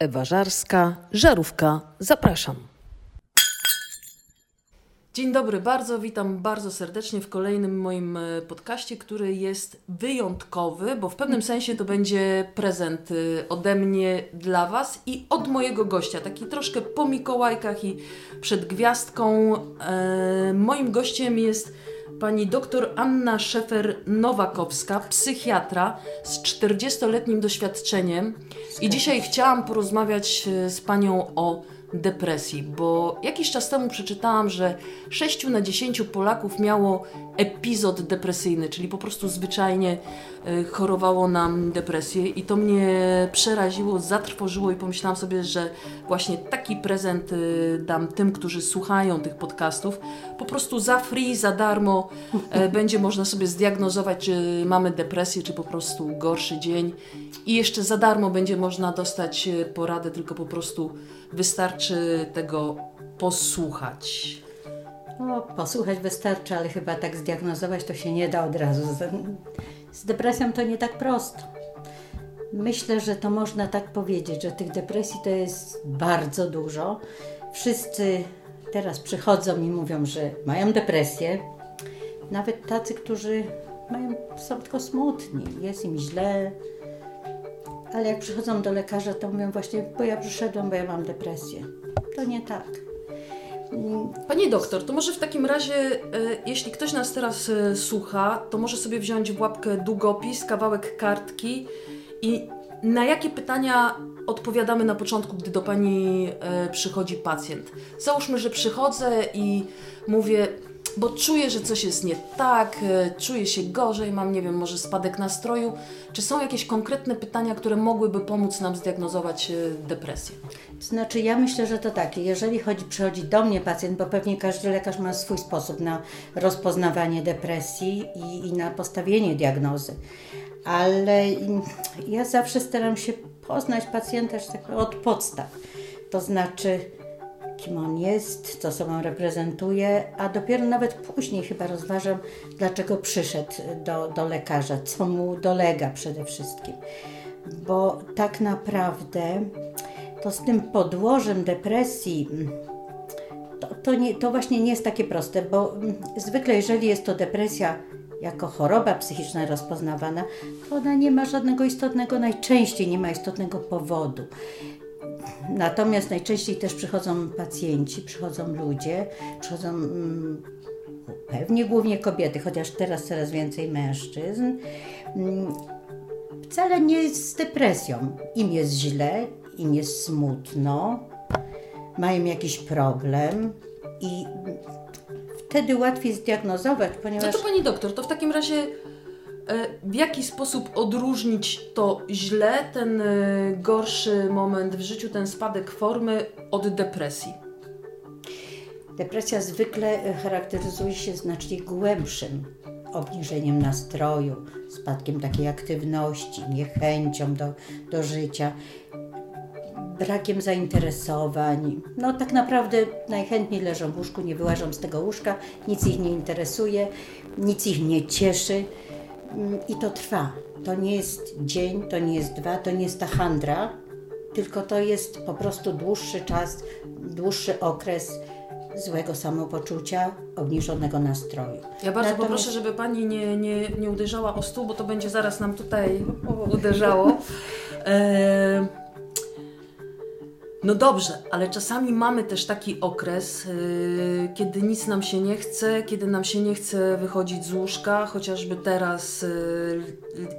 Ewa Żarska, Żarówka, zapraszam. Dzień dobry, bardzo witam bardzo serdecznie w kolejnym moim e, podcaście, który jest wyjątkowy, bo w pewnym sensie to będzie prezent e, ode mnie dla Was i od mojego gościa, taki troszkę po Mikołajkach i przed gwiazdką. E, moim gościem jest pani doktor Anna Szefer-Nowakowska, psychiatra z 40-letnim doświadczeniem. I dzisiaj chciałam porozmawiać z panią o depresji, bo jakiś czas temu przeczytałam, że 6 na 10 Polaków miało epizod depresyjny, czyli po prostu zwyczajnie e, chorowało nam depresję i to mnie przeraziło, zatrwożyło i pomyślałam sobie, że właśnie taki prezent e, dam tym, którzy słuchają tych podcastów. Po prostu za free, za darmo e, będzie można sobie zdiagnozować, czy mamy depresję, czy po prostu gorszy dzień i jeszcze za darmo będzie można dostać poradę, tylko po prostu wystarczy tego posłuchać. No, posłuchać wystarczy, ale chyba tak zdiagnozować to się nie da od razu. Z, depresją to nie tak prosto. Myślę, że to można tak powiedzieć, że tych depresji to jest bardzo dużo. Wszyscy teraz przychodzą i mówią, że mają depresję. Nawet tacy, którzy mają, są tylko smutni, jest im źle, ale jak przychodzą do lekarza, to mówią właśnie, bo ja przyszedłem, bo ja mam depresję. To nie tak. Pani doktor, to może w takim razie, e, jeśli ktoś nas teraz e, słucha, to może sobie wziąć w łapkę długopis, kawałek kartki i na jakie pytania odpowiadamy na początku, gdy do Pani e, przychodzi pacjent? Załóżmy, że przychodzę i mówię, bo czuję, że coś jest nie tak, e, czuję się gorzej, mam, nie wiem, może spadek nastroju. Czy są jakieś konkretne pytania, które mogłyby pomóc nam zdiagnozować e, depresję? Znaczy, ja myślę, że to tak. Jeżeli chodzi, przychodzi do mnie pacjent, bo pewnie każdy lekarz ma swój sposób na rozpoznawanie depresji i, i na postawienie diagnozy. Ale ja zawsze staram się poznać pacjenta tak od podstaw. To znaczy, kim on jest, co sobą reprezentuje, a dopiero nawet później chyba rozważam, dlaczego przyszedł do, do lekarza, co mu dolega przede wszystkim. Bo tak naprawdę to z tym podłożem depresji to, to, nie, to właśnie nie jest takie proste, bo zwykle jeżeli jest to depresja jako choroba psychiczna rozpoznawana, to ona nie ma żadnego istotnego, najczęściej nie ma istotnego powodu. Natomiast najczęściej też przychodzą pacjenci, przychodzą ludzie, przychodzą mm, pewnie głównie kobiety, chociaż teraz coraz więcej mężczyzn. Mm, wcale nie jest z depresją. Im jest źle, im jest smutno, mają jakiś problem i wtedy łatwiej zdiagnozować, ponieważ... No to pani doktor, to w takim razie w jaki sposób odróżnić to źle, ten e, gorszy moment w życiu, ten spadek formy od depresji? Depresja zwykle charakteryzuje się znacznie głębszym obniżeniem nastroju, spadkiem takiej aktywności, niechęcią do, do życia, brakiem zainteresowań. No tak naprawdę najchętniej leżą w łóżku, nie wyłażą z tego łóżka, nic ich nie interesuje, nic ich nie cieszy. I to trwa. To nie jest dzień, to nie jest dwa, to nie jest ta handra, tylko to jest po prostu dłuższy czas, dłuższy okres złego samopoczucia, obniżonego nastroju. Ja bardzo Natomiast... poproszę, żeby pani nie, nie, nie uderzała o stół, bo to będzie zaraz nam tutaj uderzało. E no dobrze, ale czasami mamy też taki okres, yy, kiedy nic nam się nie chce, kiedy nam się nie chce wychodzić z łóżka, chociażby teraz yy,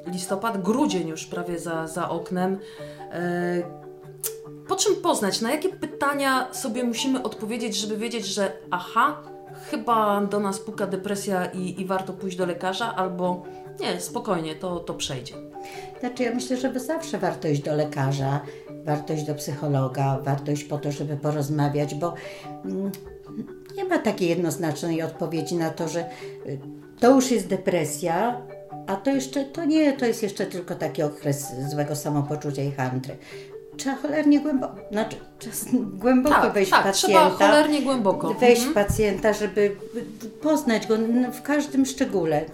listopad, grudzień już prawie za, za oknem. Yy, po czym poznać, na jakie pytania sobie musimy odpowiedzieć, żeby wiedzieć, że aha, chyba do nas puka depresja i, i warto pójść do lekarza, albo nie, spokojnie, to, to przejdzie. Znaczy, ja myślę, że zawsze warto iść do lekarza, warto iść do psychologa, warto iść po to, żeby porozmawiać, bo mm, nie ma takiej jednoznacznej odpowiedzi na to, że y, to już jest depresja, a to jeszcze, to nie, to jest jeszcze tylko taki okres złego samopoczucia i handry. Trzeba cholernie głęboko, znaczy głęboko tak, wejść tak, w pacjenta. Trzeba cholernie głęboko. Wejść mhm. w pacjenta, żeby poznać go w każdym szczególe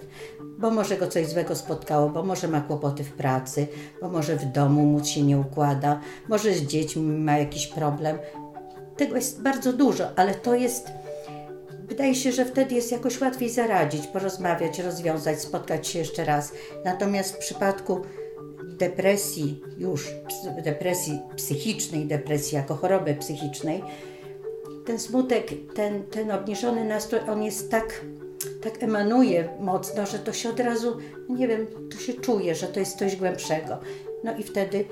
bo może go coś złego spotkało, bo może ma kłopoty w pracy, bo może w domu mu się nie układa, może z dziećmi ma jakiś problem. Tego jest bardzo dużo, ale to jest. Wydaje się, że wtedy jest jakoś łatwiej zaradzić, porozmawiać, rozwiązać, spotkać się jeszcze raz. Natomiast w przypadku depresji, już depresji psychicznej, depresji jako choroby psychicznej, ten smutek, ten, ten obniżony nastrój, on jest tak, tak emanuje mocno, że to się od razu, nie wiem, to się czuje, że to jest coś głębszego. No i wtedy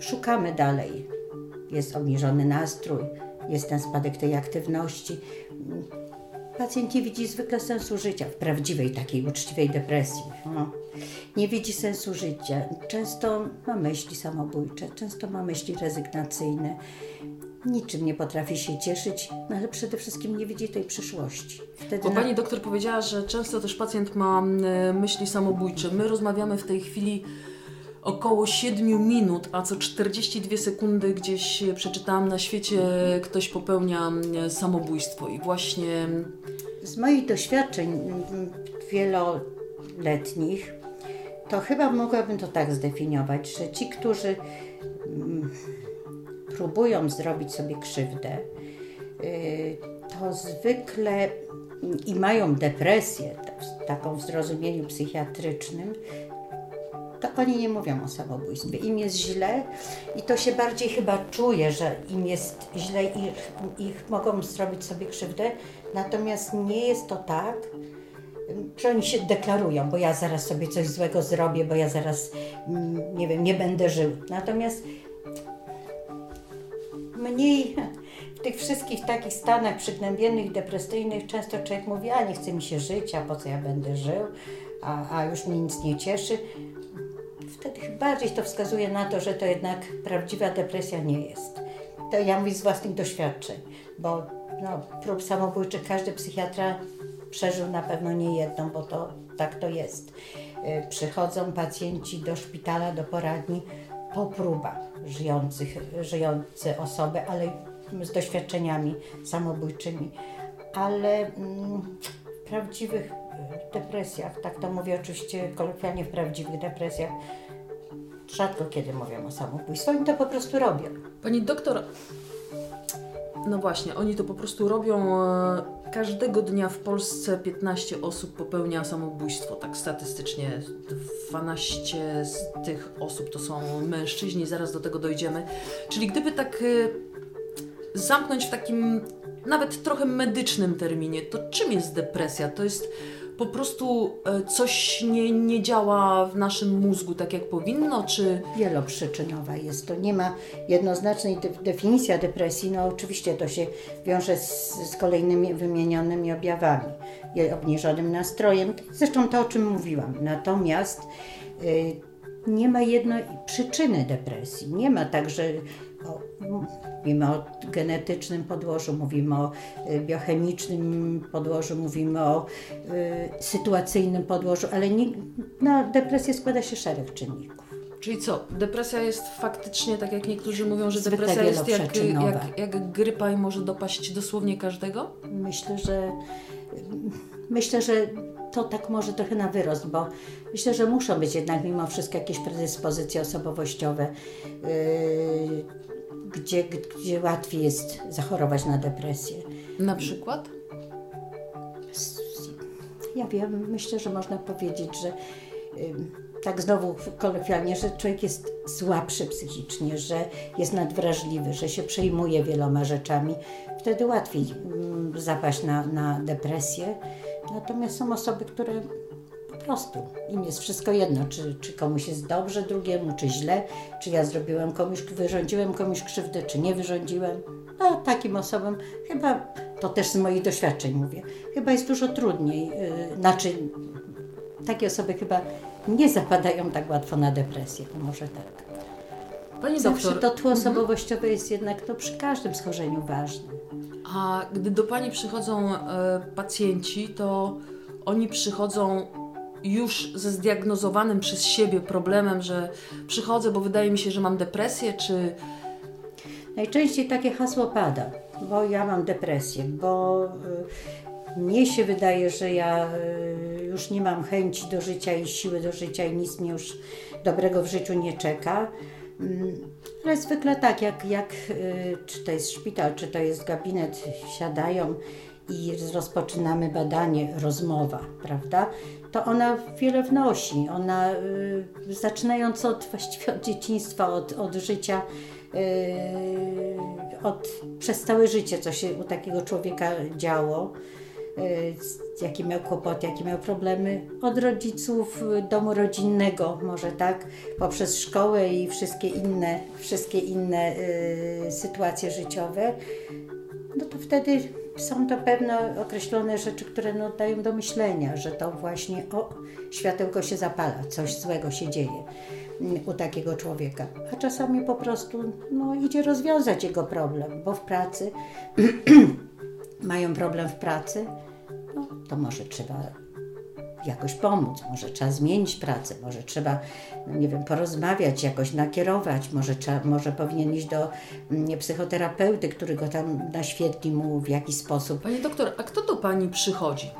szukamy dalej. Jest obniżony nastrój, jest ten spadek tej aktywności. Pacjent nie widzi zwykle sensu życia w prawdziwej, takiej uczciwej depresji. No. Nie widzi sensu życia. Często ma myśli samobójcze, często ma myśli rezygnacyjne. Niczym nie potrafi się cieszyć, no ale przede wszystkim nie widzi tej przyszłości. Wtedy Bo na... pani doktor powiedziała, że często też pacjent ma myśli samobójcze. My rozmawiamy w tej chwili około 7 minut, a co 42 sekundy gdzieś przeczytałam na świecie, ktoś popełnia samobójstwo. I właśnie. Z moich doświadczeń wieloletnich, to chyba mogłabym to tak zdefiniować, że ci, którzy próbują zrobić sobie krzywdę, y, to zwykle i mają depresję, taką w zrozumieniu psychiatrycznym, to oni nie mówią o samobójstwie. Im jest źle i to się bardziej chyba czuje, że im jest źle i ich mogą zrobić sobie krzywdę, natomiast nie jest to tak, że oni się deklarują, bo ja zaraz sobie coś złego zrobię, bo ja zaraz, mm, nie wiem, nie będę żył. Natomiast mniej w tych wszystkich takich stanach przygnębiennych, depresyjnych często człowiek mówi, a nie chce mi się żyć, a po co ja będę żył, a, a już mnie nic nie cieszy. Wtedy bardziej to wskazuje na to, że to jednak prawdziwa depresja nie jest. To ja mówię z własnych doświadczeń, bo no, prób samobójczych każdy psychiatra przeżył na pewno nie jedną, bo to tak to jest. Y, przychodzą pacjenci do szpitala, do poradni po próbach żyjących, żyjące osoby, ale z doświadczeniami samobójczymi. Ale mm, w prawdziwych depresjach, tak to mówię oczywiście kolokwialnie w prawdziwych depresjach, rzadko kiedy mówią o samobójstwie. Oni to po prostu robią. Pani doktor, no właśnie, oni to po prostu robią. Każdego dnia w Polsce 15 osób popełnia samobójstwo, tak statystycznie. 12 z tych osób to są mężczyźni, zaraz do tego dojdziemy. Czyli gdyby tak e, zamknąć w takim nawet trochę medycznym terminie, to czym jest depresja? To jest po prostu e, coś nie, nie działa w naszym mózgu tak jak powinno, czy... Wieloprzyczynowa jest to. Nie ma jednoznacznej de definicji depresji. No oczywiście to się wiąże z, z kolejnymi wymienionymi objawami. Obniżonym nastrojem, zresztą to o czym mówiłam. Natomiast y, nie ma jednej przyczyny depresji. Nie ma tak, że o, mówimy o genetycznym podłożu, mówimy o y, biochemicznym podłożu, mówimy o y, sytuacyjnym podłożu, ale nie, na depresję składa się szereg czynników. Czyli co, depresja jest faktycznie, tak jak niektórzy mówią, że depresja jest jak, jak, jak grypa i może dopaść dosłownie każdego? Myślę, że myślę, że to tak może trochę na wyrost, bo myślę, że muszą być jednak mimo wszystko jakieś predyspozycje osobowościowe. Yy, gdzie, gdzie łatwiej jest zachorować na depresję. Na przykład? Ja wiem, myślę, że można powiedzieć, że tak znowu kolokwialnie, że człowiek jest słabszy psychicznie, że jest nadwrażliwy, że się przejmuje wieloma rzeczami. Wtedy łatwiej zapaść na, na depresję. Natomiast są osoby, które prostu. Im jest wszystko jedno, czy, czy komuś jest dobrze drugiemu, czy źle, czy ja zrobiłem komuś, wyrządziłem komuś krzywdę, czy nie wyrządziłem. No, takim osobom chyba, to też z moich doświadczeń mówię, chyba jest dużo trudniej. Yy, znaczy, takie osoby chyba nie zapadają tak łatwo na depresję, może tak. Pani Zawsze doktor, to tło mhm. osobowościowe jest jednak to przy każdym schorzeniu ważne. A gdy do Pani przychodzą e, pacjenci, to oni przychodzą już ze zdiagnozowanym przez siebie problemem, że przychodzę, bo wydaje mi się, że mam depresję, czy. Najczęściej takie hasło pada, bo ja mam depresję, bo y, mnie się wydaje, że ja y, już nie mam chęci do życia i siły do życia i nic mnie już dobrego w życiu nie czeka. Mm, ale zwykle tak, jak, jak y, czy to jest szpital, czy to jest gabinet, siadają i rozpoczynamy badanie, rozmowa, prawda? To ona wiele wnosi. Ona, y, zaczynając od właściwie od dzieciństwa, od, od życia, y, od, przez całe życie, co się u takiego człowieka działo, jakie miał kłopoty, jakie miał problemy, od rodziców, domu rodzinnego, może tak, poprzez szkołę i wszystkie inne, wszystkie inne sytuacje życiowe, no to wtedy są to pewne określone rzeczy, które no, dają do myślenia, że to właśnie o, światełko się zapala, coś złego się dzieje mm, u takiego człowieka. A czasami po prostu no, idzie rozwiązać jego problem, bo w pracy mają problem w pracy, no, to może trzeba jakoś pomóc, może trzeba zmienić pracę, może trzeba, no nie wiem, porozmawiać, jakoś nakierować, może, trzeba, może powinien iść do nie, psychoterapeuty, który go tam naświetli mu w jakiś sposób. Pani doktor, a kto do Pani przychodzi?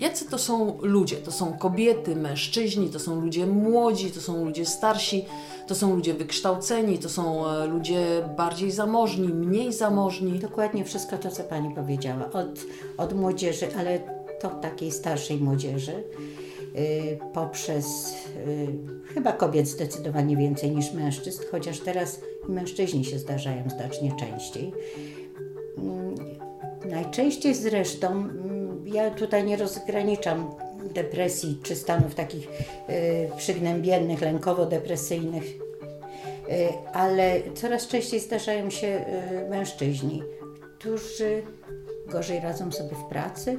Jacy to są ludzie? To są kobiety, mężczyźni, to są ludzie młodzi, to są ludzie starsi, to są ludzie wykształceni, to są e, ludzie bardziej zamożni, mniej zamożni. Dokładnie wszystko to, co Pani powiedziała. Od, od młodzieży, ale to takiej starszej młodzieży, y, poprzez y, chyba kobiet zdecydowanie więcej niż mężczyzn, chociaż teraz mężczyźni się zdarzają znacznie częściej. Mm, najczęściej zresztą, mm, ja tutaj nie rozgraniczam depresji czy stanów takich y, przygnębiennych, lękowo-depresyjnych, ale coraz częściej zdarzają się mężczyźni, którzy gorzej radzą sobie w pracy,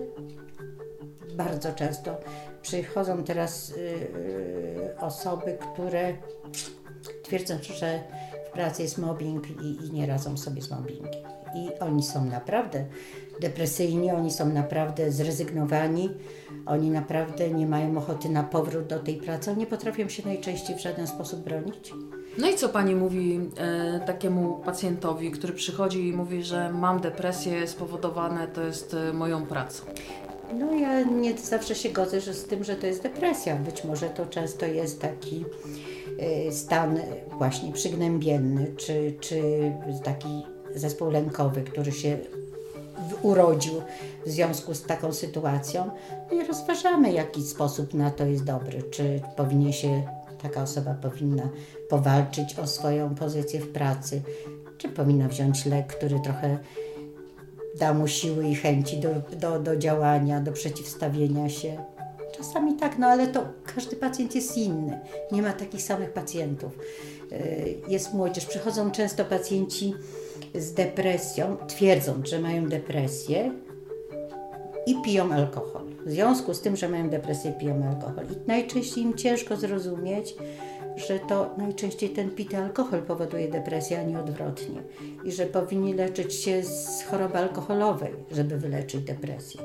bardzo często przychodzą teraz yy, osoby, które twierdzą, że w pracy jest mobbing i, i nie radzą sobie z mobbingiem. I oni są naprawdę depresyjni, oni są naprawdę zrezygnowani, oni naprawdę nie mają ochoty na powrót do tej pracy, oni nie potrafią się najczęściej w żaden sposób bronić. No i co pani mówi e, takiemu pacjentowi, który przychodzi i mówi, że mam depresję spowodowane to jest e, moją pracą? No ja nie zawsze się godzę że z tym, że to jest depresja. Być może to często jest taki y, stan właśnie przygnębienny, czy, czy taki zespół lękowy, który się urodził w związku z taką sytuacją. No i rozważamy, jaki sposób na to jest dobry. Czy powinien się, taka osoba powinna powalczyć o swoją pozycję w pracy, czy powinna wziąć lek, który trochę da mu siły i chęci do, do, do działania, do przeciwstawienia się. Czasami tak, no ale to każdy pacjent jest inny. Nie ma takich samych pacjentów. Y, jest młodzież. Przychodzą często pacjenci z depresją, twierdząc, że mają depresję i piją alkohol. W związku z tym, że mają depresję, piją alkohol. I najczęściej im ciężko zrozumieć, że to najczęściej ten pity alkohol powoduje depresję, a nie odwrotnie. I że powinni leczyć się z choroby alkoholowej, żeby wyleczyć depresję.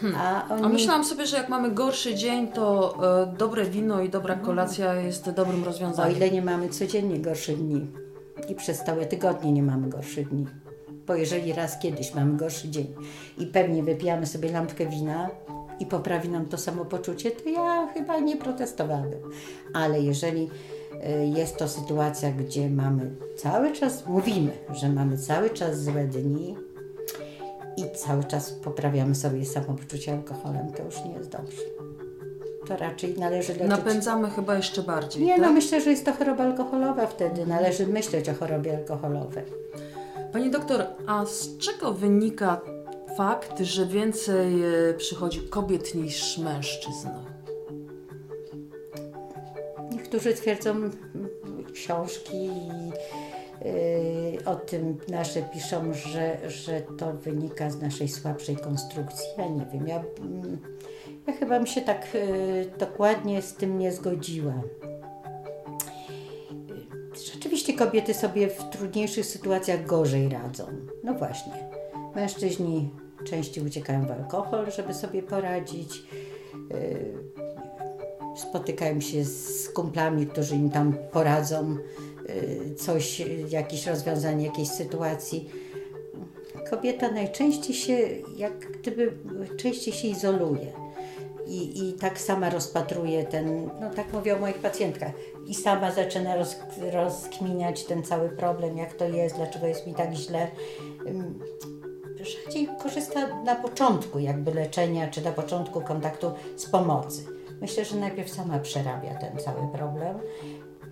Hmm. A, oni... a, myślałam sobie, że jak mamy gorszy dzień, to e, dobre wino i dobra mhm. kolacja jest dobrym rozwiązaniem. O ile nie mamy codziennie gorszych dni i przez całe tygodnie nie mamy gorszych dni. Bo jeżeli raz kiedyś mamy gorszy dzień i pewnie wypijamy sobie lampkę wina, i poprawi nam to samopoczucie, to ja chyba nie protestowałabym. Ale jeżeli y, jest to sytuacja, gdzie mamy cały czas, mówimy, że mamy cały czas złe dni i cały czas poprawiamy sobie samopoczucie alkoholem, to już nie jest dobrze. To raczej należy leczyć. Napędzamy chyba jeszcze bardziej. Nie, no tak? no myślę, że jest to choroba alkoholowa wtedy. Należy myśleć o chorobie alkoholowej. Pani doktor, a z czego wynika fakt, że więcej e, przychodzi kobiet niż mężczyzn. Niektórzy twierdzą, książki yy, o tym nasze piszą, że, że to wynika z naszej słabszej konstrukcji. Ja nie wiem, ja, ja chyba bym się tak yy, dokładnie z tym nie zgodziła. Rzeczywiście kobiety sobie w trudniejszych sytuacjach gorzej radzą. No właśnie. Mężczyźni częściej uciekają w alkohol, żeby sobie poradzić. Y, spotykają się z kumplami, którzy im tam poradzą, y, coś, jakieś rozwiązanie jakiejś sytuacji. Kobieta najczęściej się, jak gdyby, częściej się izoluje. I, I tak sama rozpatruje ten, no tak mówię o moich pacjentkach, i sama zaczyna roz, rozkminiać ten cały problem, jak to jest, dlaczego jest mi tak źle. Rzadziej korzysta na początku jakby leczenia, czy na początku kontaktu z pomocy. Myślę, że najpierw sama przerabia ten cały problem,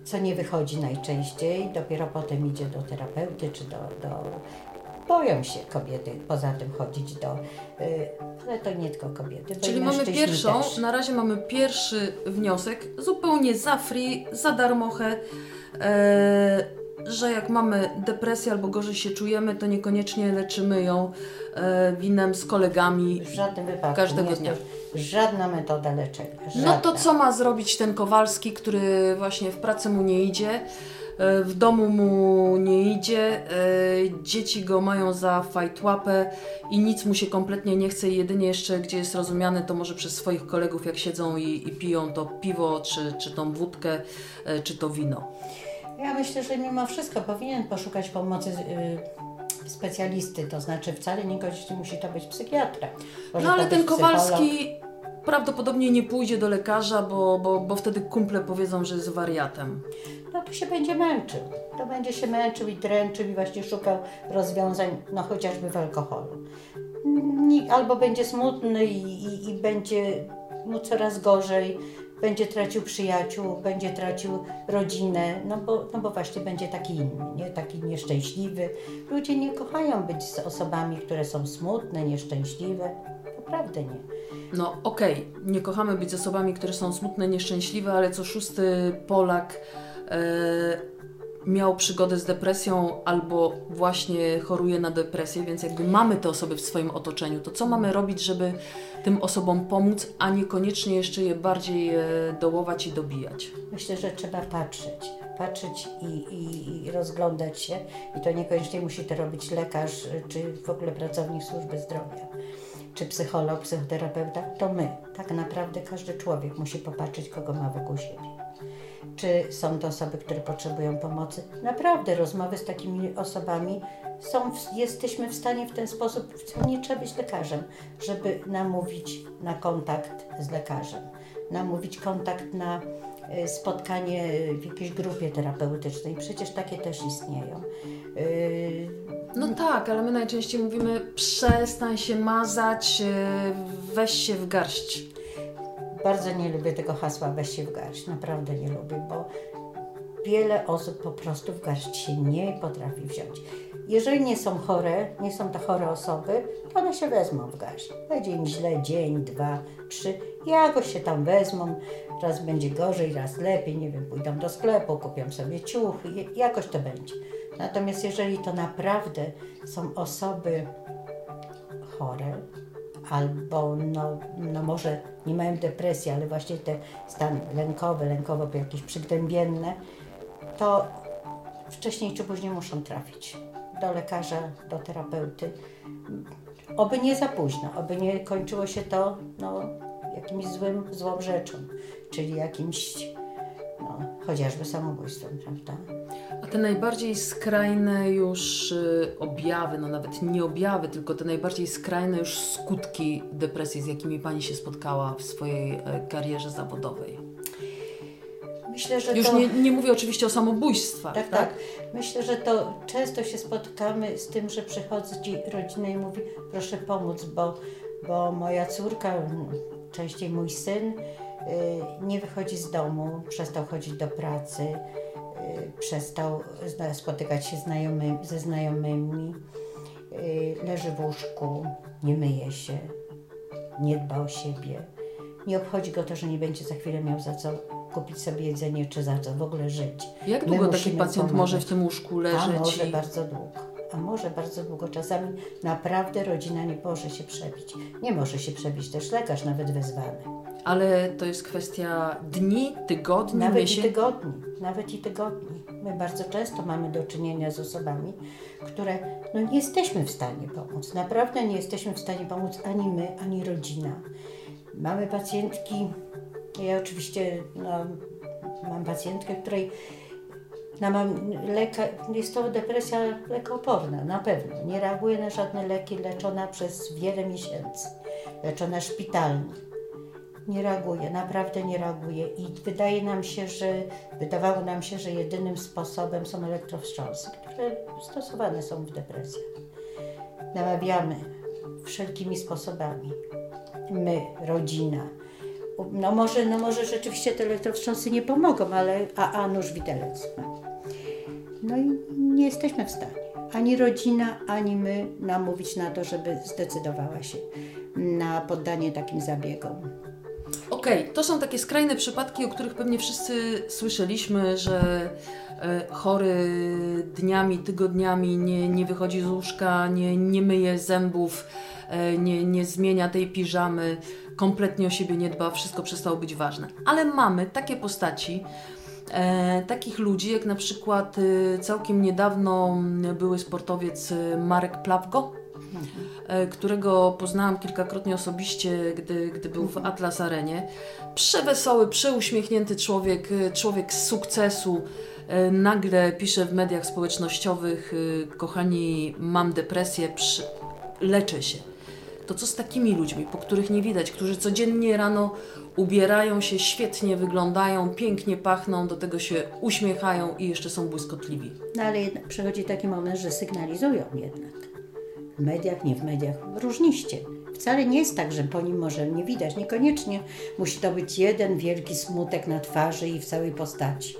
co nie wychodzi najczęściej, dopiero potem idzie do terapeuty, czy do, do boją się kobiety poza tym chodzić do, y, ale to nie tylko kobiety. Czyli mamy pierwszą, też. na razie mamy pierwszy wniosek, zupełnie za free, za darmochę, e, że jak mamy depresję albo gorzej się czujemy, to niekoniecznie leczymy ją e, winem z kolegami. W żadnym wypadku. Każdego nie jest dnia. to żadna metoda leczenia. Żadna. No to co ma zrobić ten Kowalski, który właśnie w pracy mu nie idzie, e, w domu mu nie idzie, e, dzieci go mają za fajtłapę i nic mu się kompletnie nie chce i jedynie jeszcze, gdzie jest rozumiany, to może przez swoich kolegów, jak siedzą i, i piją to piwo, czy, czy tą wódkę, e, czy to wino. Ja myślę, że mimo wszystko powinien poszukać pomocy y, specjalisty, to znaczy wcale niekoniecznie musi to być psychiatra. Może No ale ten psycholog. Kowalski prawdopodobnie nie pójdzie do lekarza, bo, bo, bo wtedy kumple powiedzą, że jest wariatem. No to się będzie męczył. To będzie się męczył i dręczył i właśnie szukał rozwiązań, no chociażby w alkoholu. Albo będzie smutny i, i, i będzie mu coraz gorzej, będzie tracił przyjaciół, będzie tracił rodzinę, no bo, no bo właśnie będzie taki inny, nie? taki nieszczęśliwy. Ludzie nie kochają być z osobami, które są smutne, nieszczęśliwe. Naprawdę nie. No okej, nie kochamy być z osobami, które są smutne, nieszczęśliwe, ale co szósty Polak e, miał przygodę z depresją albo właśnie choruje na depresję, więc jakby mamy te osoby w swoim otoczeniu, to co mamy robić, żeby tym osobom pomóc, a niekoniecznie jeszcze je bardziej e, dołować i dobijać? Myślę, że trzeba patrzeć, patrzeć i, i, i rozglądać się. I to niekoniecznie musi to robić lekarz, y, czy w ogóle pracownik służby zdrowia, czy psycholog, psychoterapeuta. To my. Tak naprawdę każdy człowiek musi popatrzeć, kogo ma wokół siebie. Czy są to osoby, które potrzebują pomocy? Naprawdę rozmowy z takimi osobami są, jesteśmy w stanie w ten sposób, nie trzeba być lekarzem, żeby namówić na kontakt z lekarzem, namówić kontakt na y, spotkanie w jakiejś grupie terapeutycznej. Przecież takie też istnieją. Y, No tak, ale my najczęściej mówimy przestań się mazać, e, weź się w garść. Bardzo nie lubię tego hasła weź się w garść, naprawdę nie lubię, bo wiele osób po prostu w garść się nie potrafi wziąć. Jeżeli nie są chore, nie są to chore osoby, to one się wezmą w garść. Będzie im źle dzień, dwa, trzy, jakoś się tam wezmą, raz będzie gorzej, raz lepiej, nie wiem, pójdą do sklepu, kupią sobie ciuchy, jakoś to będzie. Natomiast jeżeli to naprawdę są osoby chore, albo no, no może nie mają depresji, ale właśnie te stany lękowe, lękowo jakieś przygnębienne, to wcześniej czy później muszą trafić do lekarza, do terapeuty. Oby nie za późno, oby nie kończyło się to no, jakimś złym, złą rzeczą, czyli jakimś no, chociażby samobójstwem, prawda? Te najbardziej skrajne już y, objawy, no nawet nie objawy, tylko te najbardziej skrajne już skutki depresji, z jakimi Pani się spotkała w swojej e, karierze zawodowej. Myślę, że Już to... nie, nie mówię oczywiście o samobójstwach, Tak, tak. Myślę, że to często się spotkamy z tym, że przychodzi rodzina i mówi, proszę pomóc, bo, bo moja córka, częściej mój syn, y, nie wychodzi z domu, przestał chodzić do pracy, przestał zna- spotykać się znajomy, ze znajomymi, y, leży w łóżku, nie myje się, nie dba o siebie. Nie obchodzi go to, że nie będzie za chwilę miał za co kupić sobie jedzenie, czy za co w ogóle żyć. Jak długo taki pacjent pomagać. może w tym łóżku A leżeć? może i... bardzo długo. A może bardzo długo. Czasami naprawdę rodzina nie może się przebić. Nie może się przebić też lekarz, nawet wezwany. Ale to jest kwestia dni, tygodni, Nawet i miesięcy. tygodni. Nawet i tygodni. My bardzo często mamy do czynienia z osobami, które no, nie jesteśmy w stanie pomóc. Naprawdę nie jesteśmy w stanie pomóc ani my, ani rodzina. Mamy pacjentki, ja oczywiście no, mam pacjentkę, której no, mam leka, jest to depresja lekooporna, na pewno. Nie reaguje na żadne leki, leczona przez wiele miesięcy, leczona szpitalnie. Nie reaguje, naprawdę nie reaguje i wydaje nam się, że wydawało nam się, że jedynym sposobem są elektrowstrząsy, które stosowane są w depresjach. Namawiamy wszelkimi sposobami. My, rodzina. No może, no może rzeczywiście te elektrowstrząsy nie pomogą, ale a, a nóż widelec. No i nie jesteśmy w stanie, ani rodzina, ani my namówić na to, żeby zdecydowała się na poddanie takim zabiegom. Okej, okay, to są takie skrajne przypadki, o których pewnie wszyscy słyszeliśmy, że e, chory dniami, tygodniami nie, nie wychodzi z łóżka, nie, nie myje zębów, e, nie, nie zmienia tej piżamy, kompletnie o siebie nie dba, wszystko przestało być ważne. Ale mamy takie postaci, e, takich ludzi, jak na przykład e, całkiem niedawno były sportowiec e, Marek Plawgo. Którego poznałam kilkakrotnie osobiście, gdy, gdy był w. Atlas Arenie. Przewesoły, przeuśmiechnięty człowiek, człowiek z sukcesu. Nagle pisze w mediach społecznościowych: Kochani, mam depresję, leczę się to co z takimi ludźmi, po których nie widać, którzy codziennie rano ubierają się, świetnie wyglądają, pięknie pachną, do tego się uśmiechają i jeszcze są błyskotliwi. No ale jednak przychodzi taki moment, że sygnalizują jednak. W mediach, nie w mediach, różniście. Wcale nie jest tak, że po nim może nie widać. Niekoniecznie musi to być jeden wielki smutek na twarzy i w całej postaci.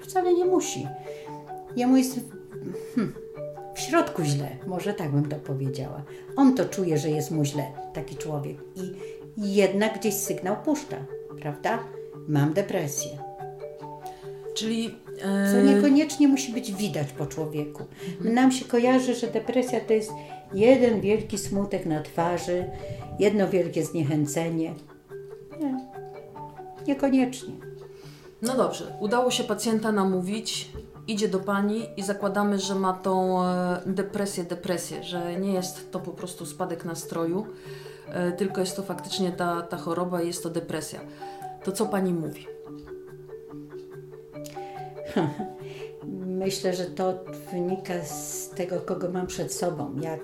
Wcale nie musi. Jemu jest hmm, w środku źle, może tak bym to powiedziała. On to czuje, że jest mu źle, taki człowiek. I, jednak gdzieś sygnał puszcza, prawda? Mam depresję. Czyli. E... Co niekoniecznie musi być widać po człowieku. Mhm. Nam się kojarzy, że depresja to jest jeden wielki smutek na twarzy, jedno wielkie zniechęcenie. Nie, niekoniecznie. No dobrze, udało się pacjenta namówić, idzie do pani i zakładamy, że ma tą e, depresję, depresję, że nie jest to po prostu spadek nastroju, e, tylko jest to faktycznie ta, ta choroba i jest to depresja. To co pani mówi? Myślę, że to wynika z tego, kogo mam przed sobą. Jak,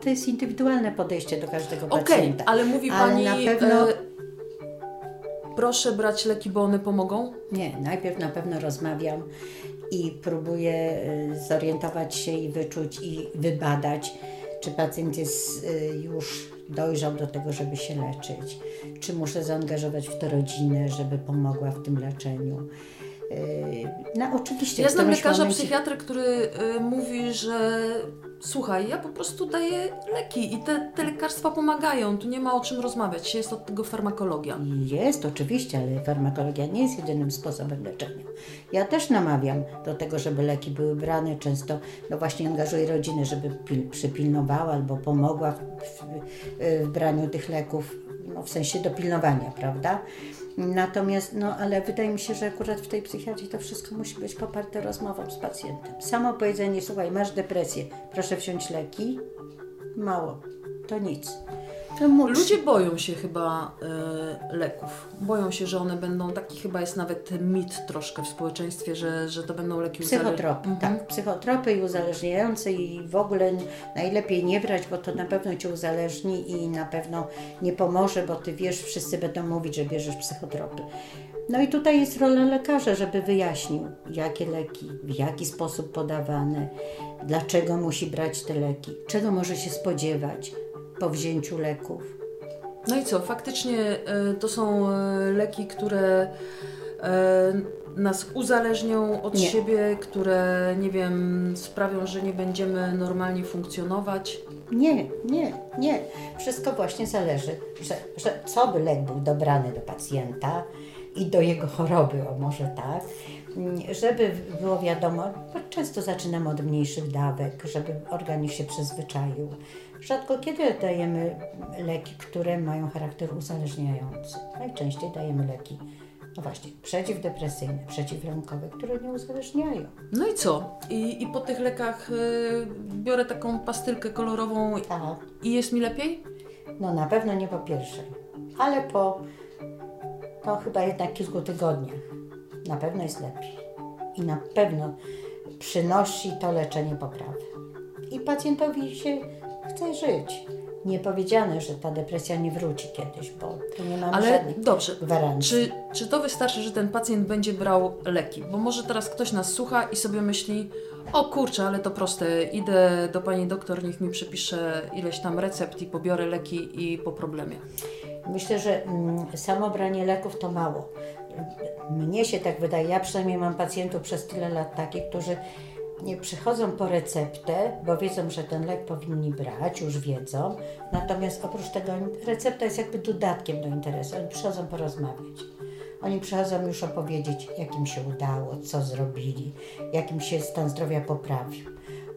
to jest indywidualne podejście do każdego okay, pacjenta. ale mówi Pani... Ale na pewno... E proszę brać leki, bo one pomogą? Nie, najpierw na pewno rozmawiam i próbuję y, zorientować się i wyczuć i wybadać, czy pacjent jest y, już dojrzał do tego, żeby się leczyć, czy muszę zaangażować w to rodzinę, żeby pomogła w tym leczeniu. No oczywiście. Ja znam lekarza momencie... psychiatrę, który mówi, że słuchaj, ja po prostu daję leki i te, te lekarstwa pomagają, tu nie ma o czym rozmawiać, jest od tego farmakologia. Jest, oczywiście, ale farmakologia nie jest jedynym sposobem leczenia. Ja też namawiam do tego, żeby leki były brane, często no właśnie angażuję rodzinę, żeby pil, przypilnowała albo pomogła w, w, w braniu tych leków, no w sensie dopilnowania, prawda? Natomiast, no ale wydaje mi się, że akurat w tej psychiatrii to wszystko musi być poparte rozmową z pacjentem. Samo powiedzenie, słuchaj, masz depresję, proszę wziąć leki, mało, to nic. Ludzie boją się chyba y, leków. Boją się, że one będą, taki chyba jest nawet mit troszkę w społeczeństwie, że, że to będą leki Psychotropy, mhm. tak. Psychotropy i uzależniające i w ogóle najlepiej nie brać, bo to na pewno Cię uzależni i na pewno nie pomoże, bo Ty wiesz, wszyscy będą mówić, że bierzesz psychotropy. No i tutaj jest rola lekarza, żeby wyjaśnił, jakie leki, w jaki sposób podawane, dlaczego musi brać te leki, czego może się spodziewać, po wzięciu leków. No i co? Faktycznie e, to są e, leki, które e, nas uzależnią od nie. siebie, które, nie wiem, sprawią, że nie będziemy normalnie funkcjonować? Nie, nie, nie. Wszystko właśnie zależy, że, że co by lek był dobrany do pacjenta i do jego choroby, o może tak, żeby było wiadomo, bo często zaczynamy od mniejszych dawek, żeby organizm się przyzwyczaił Rzadko kiedy dajemy leki, które mają charakter uzależniający. Najczęściej dajemy leki, no właśnie, przeciwdepresyjne, przeciwlękowe, które nie uzależniają. No i co? I, i po tych lekach y, biorę taką pastylkę kolorową tak. i jest mi lepiej? No na pewno nie po pierwszej, ale po to chyba jednak kilku tygodniach na pewno jest lepiej. I na pewno przynosi to leczenie poprawy. I pacjentowi się chce żyć. nie powiedziane, że ta depresja nie wróci kiedyś, bo tu nie mamy Ale żadnych dobrze, gwarancji. czy, czy to wystarczy, że ten pacjent będzie brał leki? Bo może teraz ktoś nas słucha i sobie myśli, o kurczę, ale to proste, idę do pani doktor, niech mi przypisze ileś tam recept i pobiorę leki i po problemie. Myślę, że mm, samo branie leków to mało. Mnie się tak wydaje, ja przynajmniej mam pacjentów przez tyle lat takich, którzy nie przychodzą po receptę, bo wiedzą, że ten lek powinni brać, już wiedzą. Natomiast oprócz tego recepta jest jakby dodatkiem do interesu. Oni przychodzą porozmawiać. Oni przychodzą już opowiedzieć, jak im się udało, co zrobili, jak im się stan zdrowia poprawił.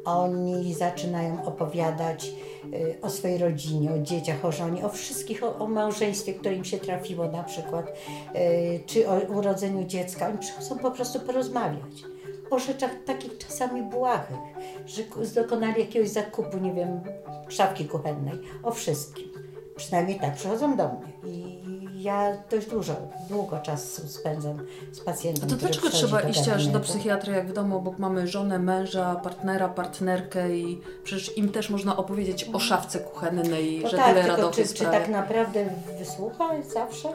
Oni zaczynają opowiadać y, o swojej rodzinie, o dzieciach, o żonie, o wszystkich, o, o małżeństwie, które im się trafiło na przykład, y, czy o urodzeniu dziecka. Oni przychodzą po prostu porozmawiać o rzeczach takich czasami błahych, że dokonali jakiegoś zakupu, nie wiem, szafki kuchennej, o wszystkim. Przynajmniej tak przychodzą do mnie. I ja dość dużo, długo czasu spędzam z pacjentem. A to dlaczego trzeba do iść aż do psychiatry, jak w domu obok mamy żonę, męża, partnera, partnerkę i przecież im też można opowiedzieć o szafce kuchennej, No że tak, tyle radości czy, czy tak naprawdę wysłucha zawsze?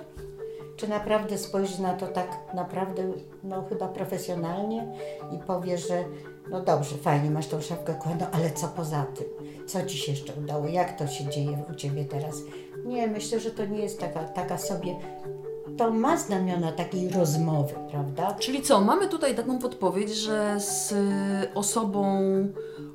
Czy naprawdę spojrzy na to tak naprawdę, no chyba profesjonalnie i powie, że no dobrze, fajnie, masz tą szafkę kuchenną, ale co poza tym? Co Ci się jeszcze udało? Jak to się dzieje u Ciebie teraz? Nie, myślę, że to nie jest taka, taka sobie, to ma znamiona takiej rozmowy, prawda? Czyli co, mamy tutaj taką podpowiedź, że z y, osobą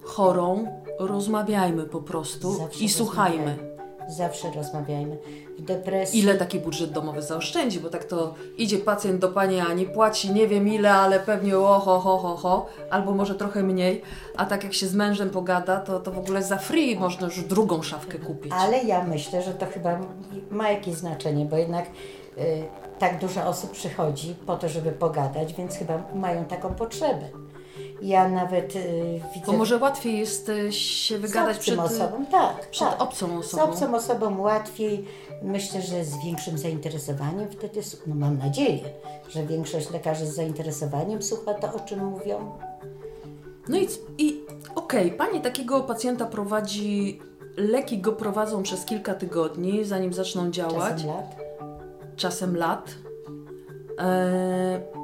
chorą rozmawiajmy po prostu Zawsze i słuchajmy. Zawsze rozmawiajmy. W depresji... Ile taki budżet domowy zaoszczędzi, bo tak to idzie pacjent do pani, a nie płaci nie wiem ile, ale pewnie o ho, ho, ho, ho, albo może trochę mniej, a tak jak się z mężem pogada, to, to w ogóle za free można już drugą szafkę kupić. Ale ja myślę, że to chyba ma jakieś znaczenie, bo jednak y, tak dużo osób przychodzi po to, żeby pogadać, więc chyba mają taką potrzebę. Ja nawet y, widzę Bo może łatwiej jest y, się wygadać z przed, osobą, tak, przed tak. obcą Z osobą. obcą osobą łatwiej, myślę, że z większym zainteresowaniem wtedy, no mam nadzieję, że większość lekarzy z zainteresowaniem słucha to, o czym mówią. No i, i okej, pani takiego pacjenta prowadzi, leki go prowadzą przez kilka tygodni, zanim zaczną działać. Czasem lat. czasem lat. E,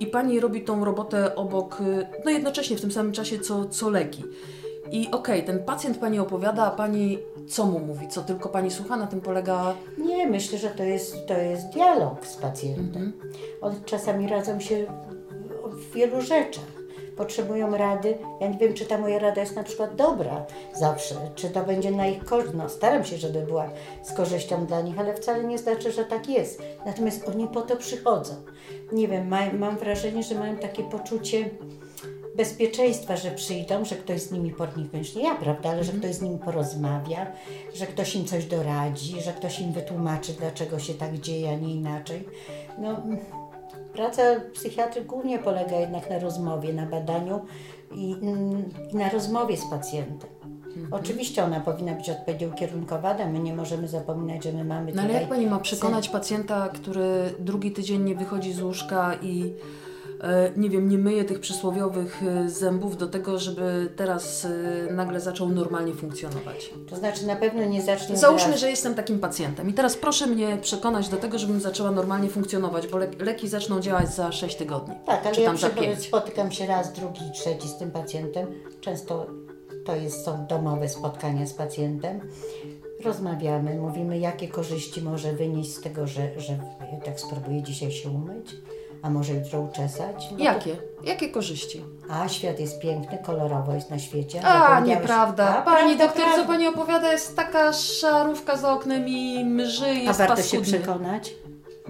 I pani robi tą robotę obok, y, no jednocześnie w tym samym czasie co, co leki. I okej, ten pacjent pani opowiada, a pani co mu mówi? Co tylko pani słucha? Na tym polega. Nie, myślę, że to jest, to jest dialog z pacjentem. Oni czasami radzą się w wielu rzeczach. Potrzebują rady. Ja nie wiem, czy ta moja rada jest na przykład dobra zawsze, czy to będzie na ich korzyść. No, staram się, żeby była z korzyścią dla nich, ale wcale nie znaczy, że tak jest. Natomiast oni po to przychodzą. Nie wiem, ma, mam wrażenie, że mają takie poczucie bezpieczeństwa, że przyjdą, że ktoś z nimi niekoniecznie ja, prawda, ale że ktoś z nimi porozmawia, że ktoś im coś doradzi, że ktoś im wytłumaczy, dlaczego się tak dzieje, a nie inaczej. No, praca psychiatry głównie polega jednak na rozmowie, na badaniu i, i na rozmowie z pacjentem. Oczywiście ona powinna być odpowiednio ukierunkowana, my nie możemy zapominać, że my mamy No ale jak pani ma przekonać pacjenta, który drugi tydzień nie wychodzi z łóżka i nie wiem, nie myje tych przysłowiowych e, zębów do tego, żeby teraz e, nagle zaczął normalnie funkcjonować? To znaczy na pewno nie zacznie... Załóżmy, że jestem takim pacjentem i teraz proszę mnie przekonać do tego, żebym zaczęła normalnie funkcjonować, bo le- leki zaczną działać za 6 tygodni. Tak, ale czy ja tam 5. spotykam się raz, drugi, trzeci z tym pacjentem. Często to jest, są domowe spotkania z pacjentem. Rozmawiamy, mówimy, jakie korzyści może wynieść z tego, że, że ja tak spróbuję dzisiaj się umyć, a może jutro uczesać. No to- Jakie? Jakie korzyści? A świat jest piękny, kolorowo jest na świecie. A, nieprawda. A, Pani prawda, doktor, co prawda. pani opowiada, jest taka szarówka za oknem i mrzy i A jest warto się paskudnie. przekonać?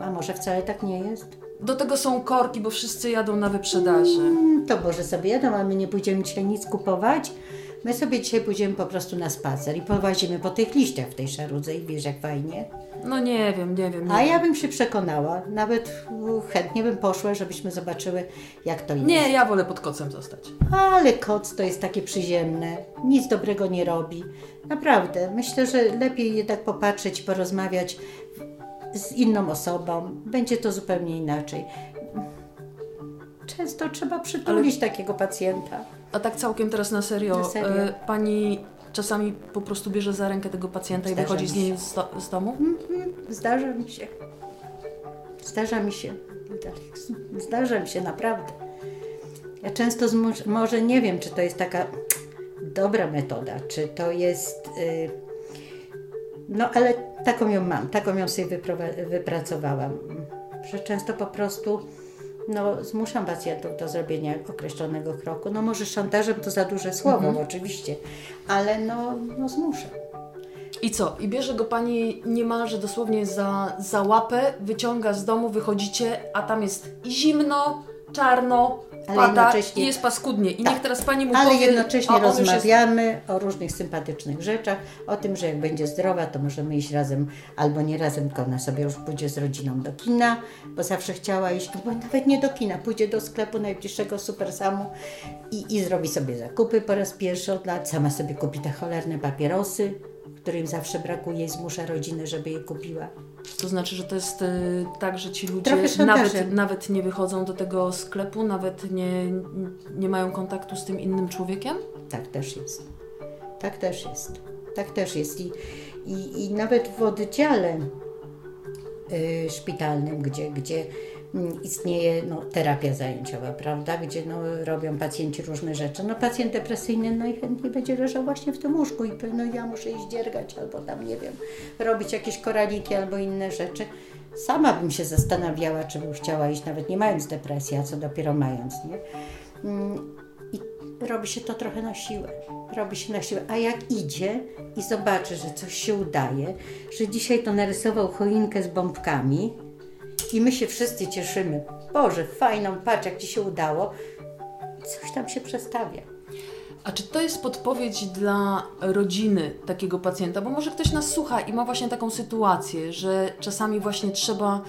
A może wcale tak nie jest? Do tego są korki, bo wszyscy jadą na wyprzedaży. Mm, To może sobie jadą, a my nie pójdziemy dzisiaj nic kupować. My sobie dzisiaj pójdziemy po prostu na spacer i powazimy po tych liściach w tej szarudze i wiesz jak fajnie. No nie wiem, nie wiem. Nie A ja bym się przekonała, nawet chętnie bym poszła, żebyśmy zobaczyły jak to jest. Nie, ja wolę pod kocem zostać. Ale koc to jest takie przyziemne, nic dobrego nie robi. Naprawdę, myślę, że lepiej jednak popatrzeć, porozmawiać z inną osobą. Będzie to zupełnie inaczej. Często trzeba przytulić takiego pacjenta. A tak całkiem teraz na serio, Na serio. e, pani czasami po prostu bierze za rękę tego pacjenta Zdarza i wychodzi z nim z, do, z domu? Mhm, Zdarza mi się. Zdarza mi się. Zdarza mi się naprawdę. Ja często zmu- może nie wiem, czy to jest taka dobra metoda, czy to jest. y, no ale taką ją mam, taką ją sobie wypracowałam. Że często po prostu no, zmuszam pacjentów do zrobienia określonego kroku. No może szantażem to za duże słowo, oczywiście, ale no, no zmuszam. I co? I bierze go pani niemalże dosłownie za, za łapę, wyciąga z domu, wychodzicie, a tam jest zimno, czarno, pada jednocześnie- i jest paskudnie. I Tak. niech teraz pani mu Ale powie, jednocześnie już jest rozmawiamy o różnych sympatycznych rzeczach, o tym, że jak będzie zdrowa, to możemy iść razem, albo nie razem, tylko ona sobie już pójdzie z rodziną do kina, bo zawsze chciała iść, albo nawet nie do kina, pójdzie do sklepu najbliższego Super Samu i, i zrobi sobie zakupy po raz pierwszy od lat, sama sobie kupi te cholerne papierosy, którym zawsze brakuje i zmusza rodzinę, żeby je kupiła. To znaczy, że to jest y, tak, że ci ludzie nawet, nawet nie wychodzą do tego sklepu, nawet nie, nie mają kontaktu z tym innym człowiekiem? Tak też jest. Tak też jest. Tak też jest. I, i, i nawet w oddziale y, szpitalnym, gdzie, gdzie istnieje no, terapia zajęciowa, prawda, gdzie no, robią pacjenci różne rzeczy. No pacjent depresyjny najchętniej będzie leżał właśnie w tym łóżku i no ja muszę iść dziergać albo tam, nie wiem, robić jakieś koraliki albo inne rzeczy. Sama bym się zastanawiała, czy bym chciała iść, nawet nie mając depresji, a co dopiero mając, nie? Mm, I robi się to trochę na siłę. Robi się na siłę. A jak idzie i zobaczy, że coś się udaje, że dzisiaj to narysował choinkę z bombkami i my się wszyscy cieszymy. Boże, fajną, patrz jak Ci się udało. Coś tam się przestawia. A czy to jest podpowiedź dla rodziny takiego pacjenta? Bo może ktoś nas słucha i ma właśnie taką sytuację, że czasami właśnie trzeba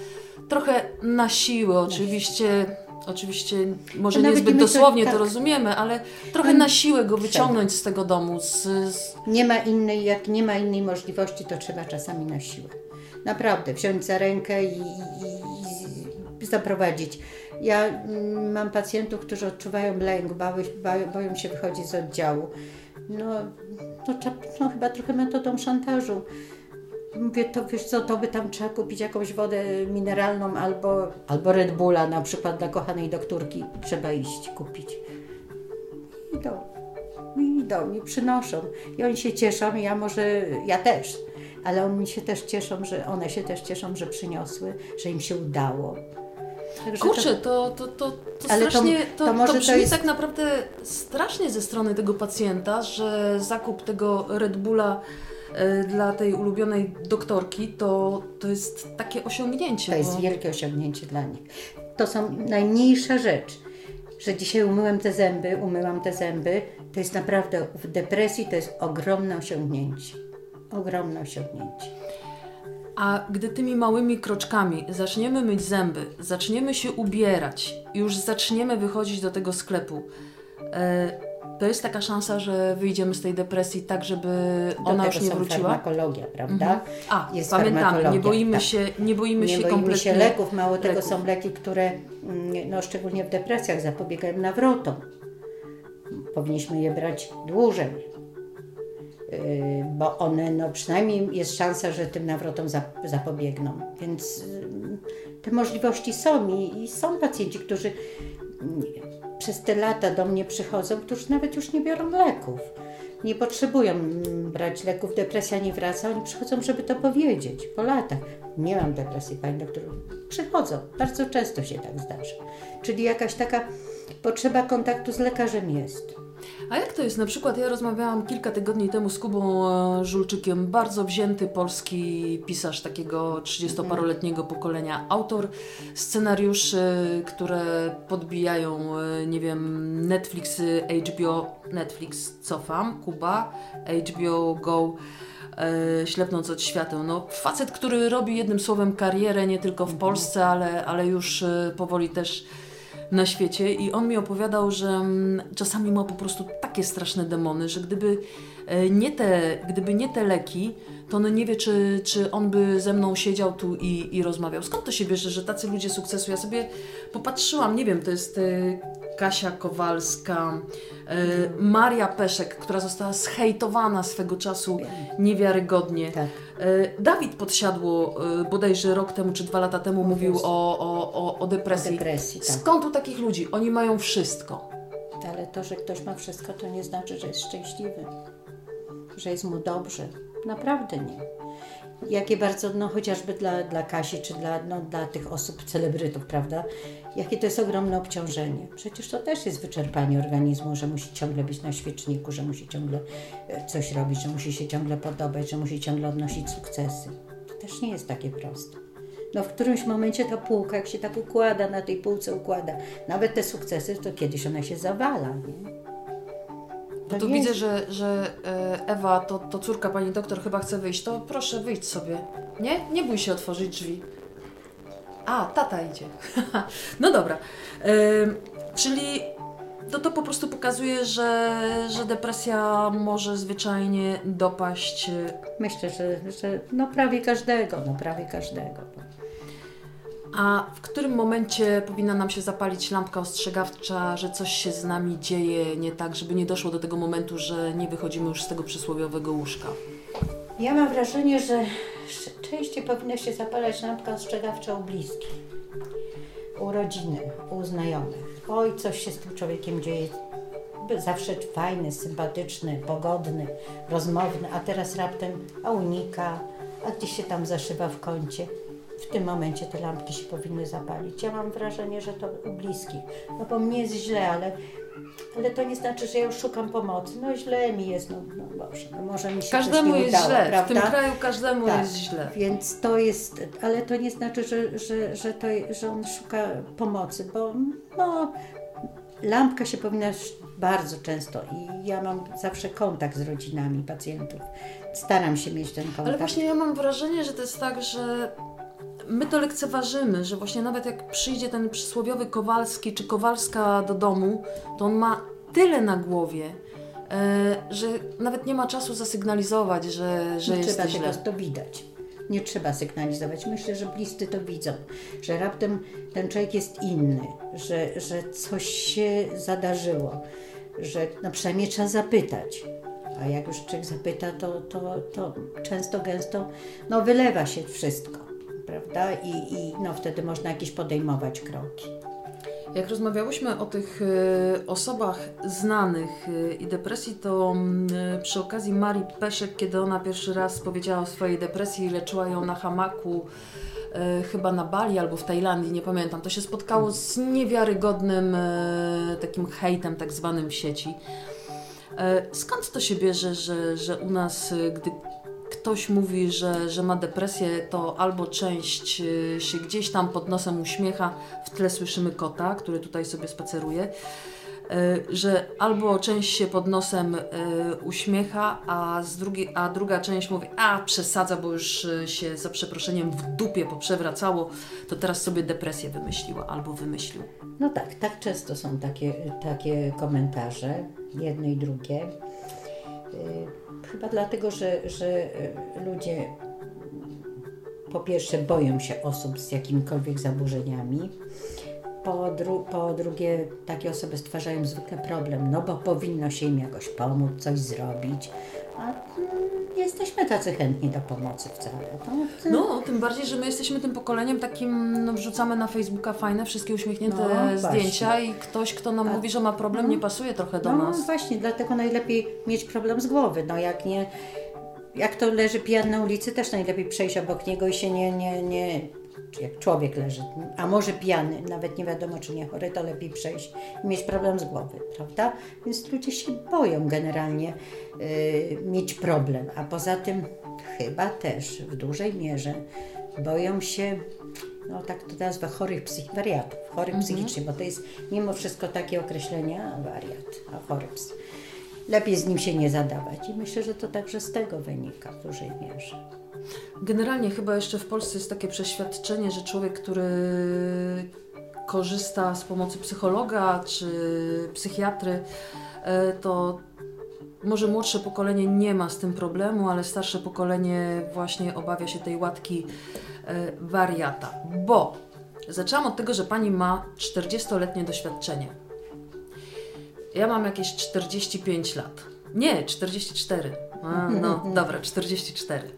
trochę na siłę, oczywiście, oczywiście może Nawet niezbyt dosłownie tak. to rozumiemy, ale trochę na siłę go wyciągnąć z tego domu. Z, z... Nie ma innej, jak nie ma innej możliwości, to trzeba czasami na siłę. Naprawdę, wziąć za rękę i, i zaprowadzić. Ja mm, mam pacjentów, którzy odczuwają lęk, bały, boją się wychodzić z oddziału. No, no, no chyba trochę metodą szantażu. Mówię, to wiesz co, to by tam trzeba kupić jakąś wodę mineralną albo, albo Red Bulla na przykład dla kochanej doktorki. Trzeba iść kupić. Idą. Idą, i przynoszą. I oni się cieszą, ja może, ja też. Ale oni się też cieszą, że one się też cieszą, że przyniosły, że im się udało. Także Kurczę, to, to, to, to strasznie, to, to to, brzmi jest- tak naprawdę strasznie ze strony tego pacjenta, że zakup tego Red Bulla e, dla tej ulubionej doktorki to, to jest takie osiągnięcie. To jest bo- wielkie osiągnięcie dla nich. To są najmniejsza rzecz, że dzisiaj umyłem te zęby, umyłam te zęby. To jest naprawdę w depresji to jest ogromne osiągnięcie. Ogromne osiągnięcie. A gdy tymi małymi kroczkami zaczniemy myć zęby, zaczniemy się ubierać, już zaczniemy wychodzić do tego sklepu, e, to jest taka szansa, że wyjdziemy z tej depresji tak, żeby Do ona tego już nie są wróciła. farmakologia, prawda? A, Jest pamiętamy, nie boimy tak. się, nie boimy Nie się boimy kompletnie się leków, mało tego leków. są leki, które mm, no, szczególnie w depresjach zapobiegają nawrotom. Powinniśmy je brać dłużej, bo one, no przynajmniej jest szansa, że tym nawrotom zap- zapobiegną. Więc yy, te możliwości są i, i są pacjenci, którzy mm, przez te lata do mnie przychodzą, którzy nawet już nie biorą leków. Nie potrzebują mm, brać leków, depresja nie wraca, oni przychodzą, żeby to powiedzieć po latach. Nie mam depresji, pani doktor. Przychodzą, bardzo często się tak zdarza. Czyli jakaś taka potrzeba kontaktu z lekarzem jest. A jak to jest? Na przykład ja rozmawiałam kilka tygodni temu z Kubą e, Żulczykiem, bardzo wzięty polski pisarz takiego 30-paroletniego pokolenia, autor scenariuszy, które podbijają, e, nie wiem, Netflix, HBO, Netflix, cofam, Kuba, HBO Go, e, ślepnąc od świateł. No, facet, który robi jednym słowem karierę nie tylko w Polsce, ale, ale już powoli też na świecie i on mi opowiadał, że mm, czasami ma po prostu takie straszne demony, że gdyby e, nie te, gdyby nie te leki, to on nie wie, czy, czy on by ze mną siedział tu i, i rozmawiał. Skąd to się bierze, że tacy ludzie sukcesu? Ja sobie popatrzyłam, nie wiem, to jest e, Kasia Kowalska, e, Maria Peszek, która została zhejtowana swego czasu niewiarygodnie. Tak. E, Dawid Podsiadło e, bodajże rok temu czy dwa lata temu mówił o, o, o, o depresji. depresji, tak. Skąd u takich ludzi? Oni mają wszystko. Ale to, że ktoś ma wszystko, to nie znaczy, że jest szczęśliwy, że jest mu dobrze. Naprawdę nie. Jakie bardzo, no chociażby dla, dla Kasi, czy dla, no, dla tych osób, celebrytów, prawda? Jakie to jest ogromne obciążenie. Przecież to też jest wyczerpanie organizmu, że musi ciągle być na świeczniku, że musi ciągle e, coś robić, że musi się ciągle podobać, że musi ciągle odnosić sukcesy. To też nie jest takie proste. No w którymś momencie ta półka, jak się tak układa, na tej półce układa, nawet te sukcesy, to kiedyś ona się zawala, nie? No Tak tu jest. widzę, że, że e, Ewa, to, to córka pani doktor chyba chce wyjść. To proszę, wyjdź sobie. Nie? Nie bój się otworzyć drzwi. A, tata idzie. no dobra. Ym, czyli to, to po prostu pokazuje, że, że depresja może zwyczajnie dopaść e, Myślę, że, że no prawie każdego, no prawie każdego. A w którym momencie powinna nam się zapalić lampka ostrzegawcza, że coś się z nami dzieje nie tak, żeby nie doszło do tego momentu, że nie wychodzimy już z tego przysłowiowego łóżka? Ja mam wrażenie, że częściej powinna się zapalać lampka ostrzegawcza u bliskich, u rodziny, u znajomych. Oj, coś się z tym człowiekiem dzieje. Zawsze fajny, sympatyczny, pogodny, rozmowny, a teraz raptem a unika, a gdzieś się tam zaszywa w kącie. W tym momencie te lampki się powinny zapalić. Ja mam wrażenie, że to u bliskich. No bo mnie jest źle, ale, ale to nie znaczy, że ja już szukam pomocy. No źle mi jest, no, no Boże, no może mi się Każdemu nie jest udało, źle, prawda? w tym kraju każdemu Tak. jest źle. Więc to jest, ale to nie znaczy, że, że, że, to, że on szuka pomocy, bo no, lampka się powinna bardzo często i ja mam zawsze kontakt z rodzinami pacjentów. Staram się mieć ten kontakt. Ale właśnie ja mam wrażenie, że to jest tak, że my to lekceważymy, że właśnie nawet jak przyjdzie ten przysłowiowy Kowalski czy Kowalska do domu, to on ma tyle na głowie, e, że nawet nie ma czasu zasygnalizować, że, że nie jest trzeba źle. to widać. Nie trzeba sygnalizować. Myślę, że bliscy to widzą, że raptem ten człowiek jest inny, że, że coś się zadarzyło, że no przynajmniej trzeba zapytać. A jak już człowiek zapyta, to, to, to często, gęsto no wylewa się wszystko, prawda? I, I no wtedy można jakieś podejmować kroki. Jak rozmawiałyśmy o tych e, osobach znanych e, i depresji, to mm, e, przy okazji Marii Peszek, kiedy ona pierwszy raz powiedziała o swojej depresji leczyła ją na hamaku, chyba na Bali albo w Tajlandii, nie pamiętam, to się spotkało z niewiarygodnym takim hejtem tak zwanym w sieci. Skąd to się bierze, że, że u nas, gdy ktoś mówi, że, że ma depresję, to albo część e, się gdzieś tam pod nosem uśmiecha, w tle słyszymy kota, który tutaj sobie spaceruje, e, że albo część się pod nosem e, uśmiecha, a, z drugiej, a druga część mówi, a przesadza, bo już się za przeproszeniem w dupie poprzewracało, to teraz sobie depresję wymyśliła albo wymyślił. No tak, tak często są takie, takie komentarze, jedno i drugie. Chyba dlatego, że, że y, ludzie po pierwsze boją się osób z jakimikolwiek zaburzeniami, po, dru- po drugie takie osoby stwarzają zwykle problem, no bo powinno się im jakoś pomóc, coś zrobić, a nie jesteśmy tacy chętni do pomocy wcale. To, No, tym bardziej, że my jesteśmy tym pokoleniem takim, no wrzucamy na Facebooka fajne, wszystkie uśmiechnięte No, zdjęcia właśnie. i ktoś, kto nam mówi, że ma problem, nie pasuje trochę do no nas. właśnie, dlatego najlepiej mieć problem z głowy. No jak nie, jak to leży pijany na ulicy, też najlepiej przejść obok niego i się nie, nie, nie, jak człowiek leży, a może pijany, nawet nie wiadomo czy nie chory, to lepiej przejść i mieć problem z głowy, prawda? Więc ludzie się boją generalnie y, mieć problem, a poza tym chyba też w dużej mierze boją się no tak to nazwę, chorych psych, wariatów, chorych psychicznie, bo to jest mimo wszystko takie określenie, a wariat, a chory psy. Lepiej z nim się nie zadawać i myślę, że to także z tego wynika w dużej mierze. Generalnie chyba jeszcze w Polsce jest takie przeświadczenie, że człowiek, który korzysta z pomocy psychologa czy psychiatry, e, to może młodsze pokolenie nie ma z tym problemu, ale starsze pokolenie właśnie obawia się tej łatki e, wariata. Bo zaczęłam od tego, że pani ma 40-letnie doświadczenie. Ja mam jakieś 45 lat. Nie, 44. A, no dobra, 44.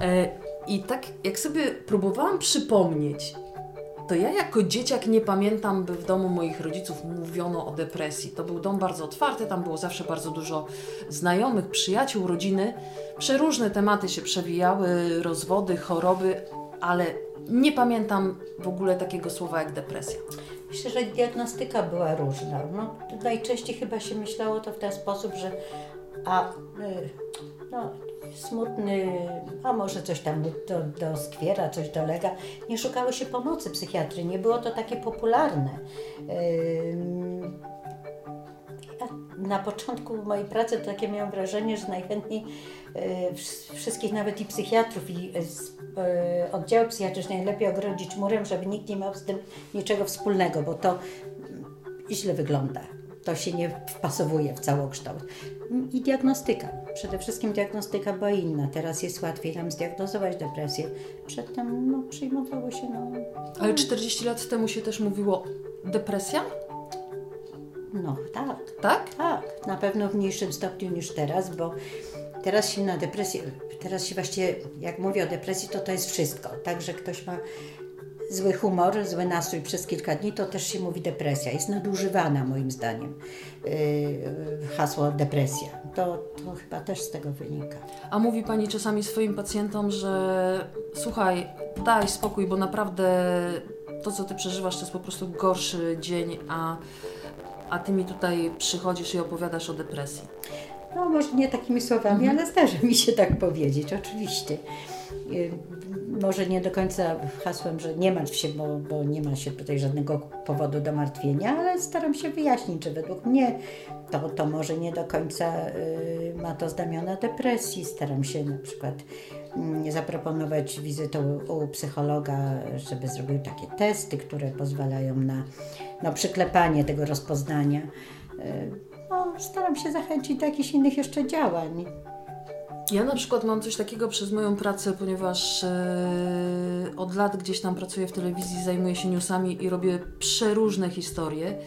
E, I tak jak sobie próbowałam przypomnieć, to ja jako dzieciak nie pamiętam, by w domu moich rodziców mówiono o depresji. To był dom bardzo otwarty, tam było zawsze bardzo dużo znajomych, przyjaciół, rodziny. Przeróżne tematy się przewijały, rozwody, choroby, ale nie pamiętam w ogóle takiego słowa jak depresja. Myślę, że diagnostyka była różna. No, najczęściej chyba się myślało to w ten sposób, że a, y, no, smutny, a może coś tam do, doskwiera, coś dolega. Nie szukało się pomocy psychiatry, nie było to takie popularne. Na początku mojej pracy to takie miałam wrażenie, że najchętniej y, wszystkich, nawet i psychiatrów i y, oddziały psychiatryczne najlepiej ogrodzić murem, żeby nikt nie miał z tym niczego wspólnego, bo to źle wygląda to się nie wpasowuje w całokształt. I diagnostyka. Przede wszystkim diagnostyka była inna. Teraz jest łatwiej nam zdiagnozować depresję. Przedtem no, przyjmowało się. No, Ale 40 lat temu się też mówiło depresja? No tak. Tak? Tak. Na pewno w mniejszym stopniu niż teraz, bo teraz się na depresję, teraz się właściwie, jak mówię o depresji, to to jest wszystko. Także ktoś ma zły humor, zły nastrój przez kilka dni, to też się mówi depresja. Jest nadużywana moim zdaniem yy, hasło depresja. To, to chyba też z tego wynika. A mówi Pani czasami swoim pacjentom, że słuchaj, daj spokój, bo naprawdę to, co Ty przeżywasz, to jest po prostu gorszy dzień, a, a Ty mi tutaj przychodzisz i opowiadasz o depresji. No, może nie takimi słowami, mhm. ale zdarzy mi się tak powiedzieć, oczywiście. Może nie do końca hasłem, że nie martw się, bo, bo nie ma się tutaj żadnego powodu do martwienia, ale staram się wyjaśnić, że według mnie to, to może nie do końca y, ma to znamiona depresji. Staram się na przykład y, zaproponować wizytę u, u, psychologa, żeby zrobił takie testy, które pozwalają na no, przyklepanie tego rozpoznania. Y, no, staram się zachęcić do jakichś innych jeszcze działań. Ja na przykład mam coś takiego przez moją pracę, ponieważ e, od lat gdzieś tam pracuję w telewizji, zajmuję się newsami i robię przeróżne historie.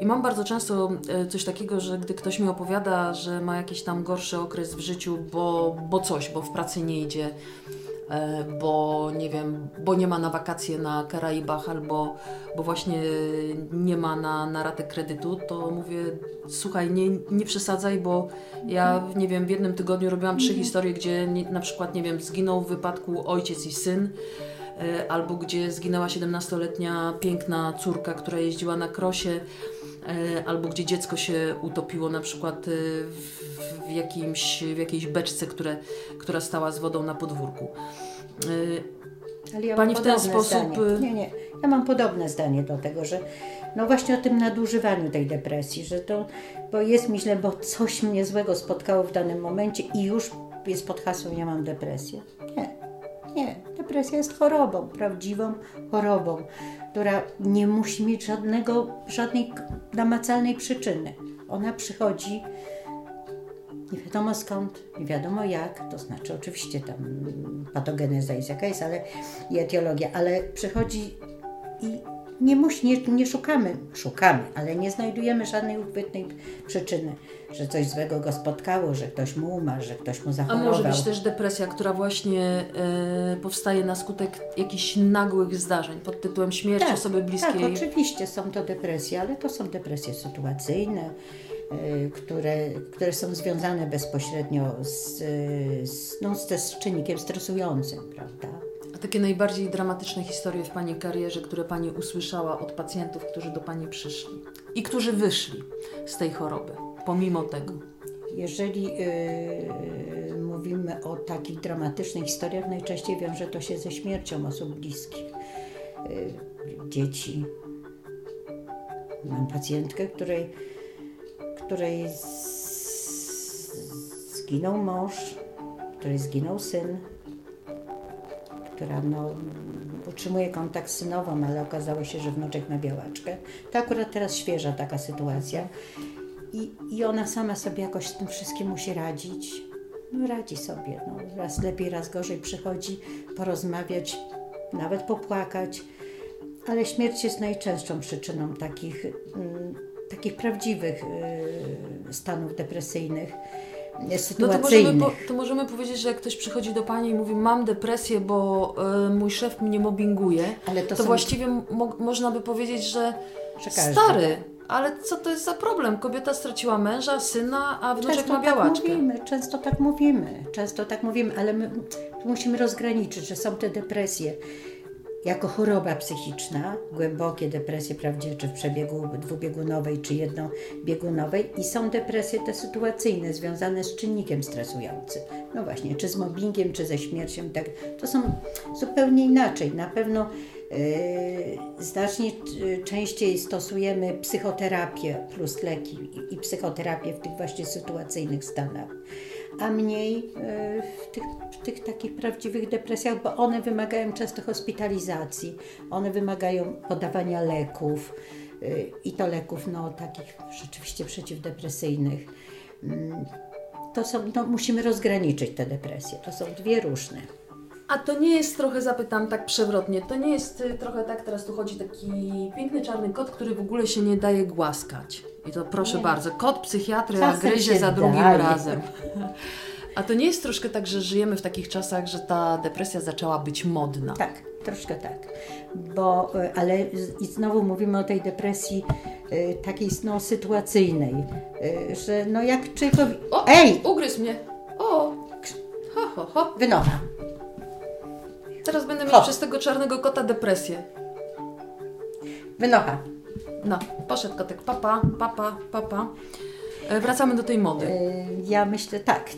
I mam bardzo często e, coś takiego, że gdy ktoś mi opowiada, że ma jakiś tam gorszy okres w życiu, bo, bo coś, bo w pracy nie idzie, bo nie wiem, bo nie ma na wakacje na Karaibach albo bo właśnie nie ma na, na ratę kredytu, to mówię, słuchaj, nie, nie przesadzaj, bo ja nie wiem, w jednym tygodniu robiłam trzy historie, gdzie nie, na przykład, nie wiem, zginął w wypadku ojciec i syn, e, albo gdzie zginęła 17-letnia piękna córka, która jeździła na krosie, e, albo gdzie dziecko się utopiło na przykład w w, jakimś, w jakiejś beczce, które, która stała z wodą na podwórku. Ale ja Pani w ten sposób. Zdanie. Nie, nie. Ja mam podobne zdanie do tego, że no właśnie o tym nadużywaniu tej depresji, że to, bo jest mi źle, bo coś mnie złego spotkało w danym momencie i już jest pod hasłem ja mam depresję. Nie, nie. Depresja jest chorobą, prawdziwą chorobą, która nie musi mieć żadnego, żadnej namacalnej przyczyny. Ona przychodzi nie wiadomo skąd, nie wiadomo jak, to znaczy oczywiście tam patogeneza jest jaka jest, ale i etiologia, ale przychodzi i nie, musi, nie, nie szukamy, szukamy, ale nie znajdujemy żadnej uchwytnej przyczyny, że coś złego go spotkało, że ktoś mu umarł, że ktoś mu zachorował. A może być też depresja, która właśnie e, powstaje na skutek jakichś nagłych zdarzeń pod tytułem śmierć tak, osoby bliskiej. Tak, oczywiście są to depresje, ale to są depresje sytuacyjne, Y, które, które są związane bezpośrednio z, z, no, z czynnikiem stresującym, prawda? Takie najbardziej dramatyczne historie w Pani karierze, które Pani usłyszała od pacjentów, którzy do Pani przyszli i którzy wyszli z tej choroby, pomimo tego? Jeżeli yy, mówimy o takich dramatycznych historiach, najczęściej wiąże to się ze śmiercią osób bliskich, yy, dzieci. Mam pacjentkę, której której zginął mąż, której zginął syn, która no, utrzymuje kontakt z synową, ale okazało się, że wnuczek ma białaczkę. To akurat teraz świeża taka sytuacja. I, I ona sama sobie jakoś z tym wszystkim musi radzić. No radzi sobie, no, raz lepiej, raz gorzej przychodzi porozmawiać, nawet popłakać, ale śmierć jest najczęstszą przyczyną takich, mm, takich prawdziwych y, stanów depresyjnych, no sytuacyjnych. to możemy, po, to możemy powiedzieć, że jak ktoś przychodzi do Pani i mówi mam depresję, bo y, mój szef mnie mobbinguje, Ale to to, są- właściwie mo można by powiedzieć, że, stary, ale co to jest za problem? Kobieta straciła męża, syna, a wnuczek Często ma białaczkę. Tak mówimy, często tak mówimy, często tak mówimy, ale my musimy rozgraniczyć, że są te depresje jako choroba psychiczna, głębokie depresje wprawdzie czy w przebiegu dwubiegunowej czy jednobiegunowej i są depresje te sytuacyjne, związane z czynnikiem stresującym. No właśnie, czy z mobbingiem, czy ze śmiercią, tak. To są zupełnie inaczej. Na pewno Yy, Znacznie yy, częściej stosujemy psychoterapię plus leki i- i psychoterapię w tych właśnie sytuacyjnych stanach, a mniej yy, w tych, w tych takich prawdziwych depresjach, bo one wymagają często hospitalizacji, one wymagają podawania leków yy, i to leków no, takich rzeczywiście przeciwdepresyjnych. Mm, To są, no, musimy rozgraniczyć te depresje, to są dwie różne. A to nie jest trochę, zapytam tak przewrotnie, to nie jest y, trochę tak, teraz tu chodzi taki piękny czarny kot, który w ogóle się nie daje głaskać. I to proszę Nie. bardzo, kot psychiatry, Czasem gryzie za drugim daje. razem. A to nie jest troszkę tak, że żyjemy w takich czasach, że ta depresja zaczęła być modna. Tak, troszkę tak. Bo, y, ale i znowu mówimy o tej depresji y, takiej no, sytuacyjnej, y, że no jak człowiekowi... O, Ej! ugryzł mnie. O, ho, ho, ho. Wynocha. Teraz będę mieć Ho. przez tego czarnego kota depresję. Wynocha. No, poszedł kotek, papa, papa, papa. E, Wracamy do tej mody. Y, Ja myślę tak,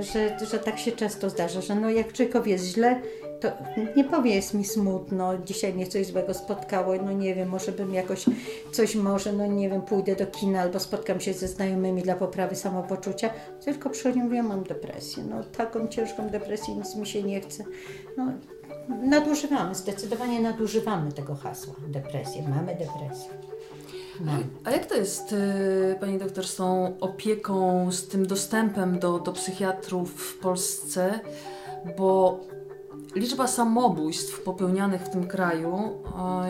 że, że tak się często zdarza, że no jak człowiekowi jest źle, to nie powie jest mi smutno, dzisiaj mnie coś złego spotkało, no nie wiem, może bym jakoś coś może, no nie wiem, pójdę do kina albo spotkam się ze znajomymi dla poprawy samopoczucia, tylko przychodzi mówię, mam depresję, no taką ciężką depresję, nic mi się nie chce. No, nadużywamy, zdecydowanie nadużywamy tego hasła, depresję, mamy depresję. A jak to jest, y, Pani doktor, z tą opieką, z tym dostępem do, do psychiatrów w Polsce? Bo liczba samobójstw popełnianych w tym kraju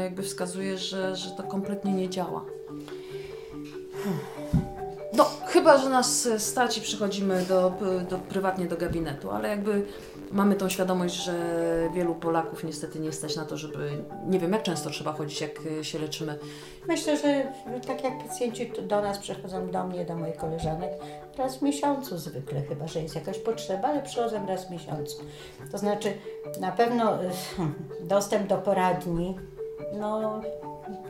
jakby wskazuje, że, że to kompletnie nie działa. No, chyba, że nas stać i przychodzimy do, do, prywatnie do gabinetu, ale jakby mamy tą świadomość, że wielu Polaków niestety nie stać na to, żeby, nie wiem jak często trzeba chodzić, jak e, się leczymy Myślę, że tak jak pacjenci do nas przychodzą, do mnie, do moich koleżanek, raz w miesiącu zwykle, chyba że jest jakaś potrzeba, ale przychodzą raz w miesiącu. To znaczy, na pewno y, dostęp do poradni, no,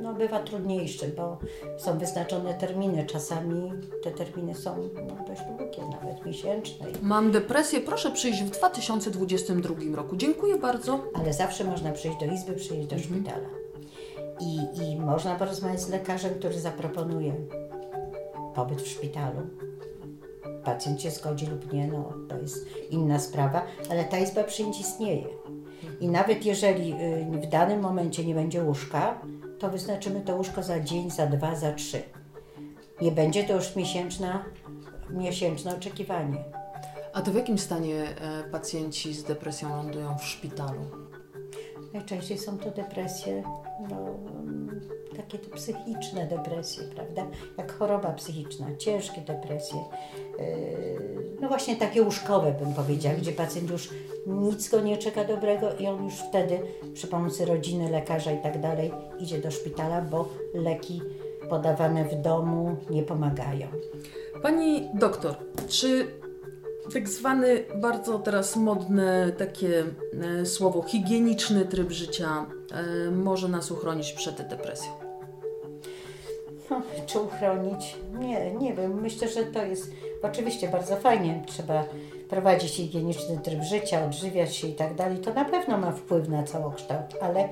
no bywa trudniejszy, bo są wyznaczone terminy. Czasami te terminy są no, dość długie, nawet miesięczne. Mam depresję, proszę przyjść w 2022 roku. Dziękuję bardzo. Ale zawsze można przyjść do izby, przyjść do szpitala. I, I można porozmawiać z lekarzem, który zaproponuje pobyt w szpitalu. Pacjent się zgodzi lub nie, no to jest inna sprawa, ale ta izba przyjęć istnieje. I nawet jeżeli y, w danym momencie nie będzie łóżka, to wyznaczymy to łóżko za dzień, za dwa, za trzy. Nie będzie to już miesięczna, miesięczne oczekiwanie. A to w jakim stanie e, pacjenci z depresją lądują w szpitalu? Najczęściej są to depresje, no, takie to psychiczne depresje, prawda? Jak choroba psychiczna, ciężkie depresje. Yy, No właśnie takie łóżkowe bym powiedziała, gdzie pacjent już nic go nie czeka dobrego i on już wtedy przy pomocy rodziny, lekarza i tak dalej idzie do szpitala, bo leki podawane w domu nie pomagają. Pani doktor, czy tak zwany bardzo teraz modne takie e, słowo higieniczny tryb życia e, może nas uchronić przed depresją? No, czy uchronić? Nie, nie wiem. Myślę, że to jest oczywiście bardzo fajnie. Trzeba prowadzić higieniczny tryb życia, odżywiać się i tak dalej, to na pewno ma wpływ na całokształt, ale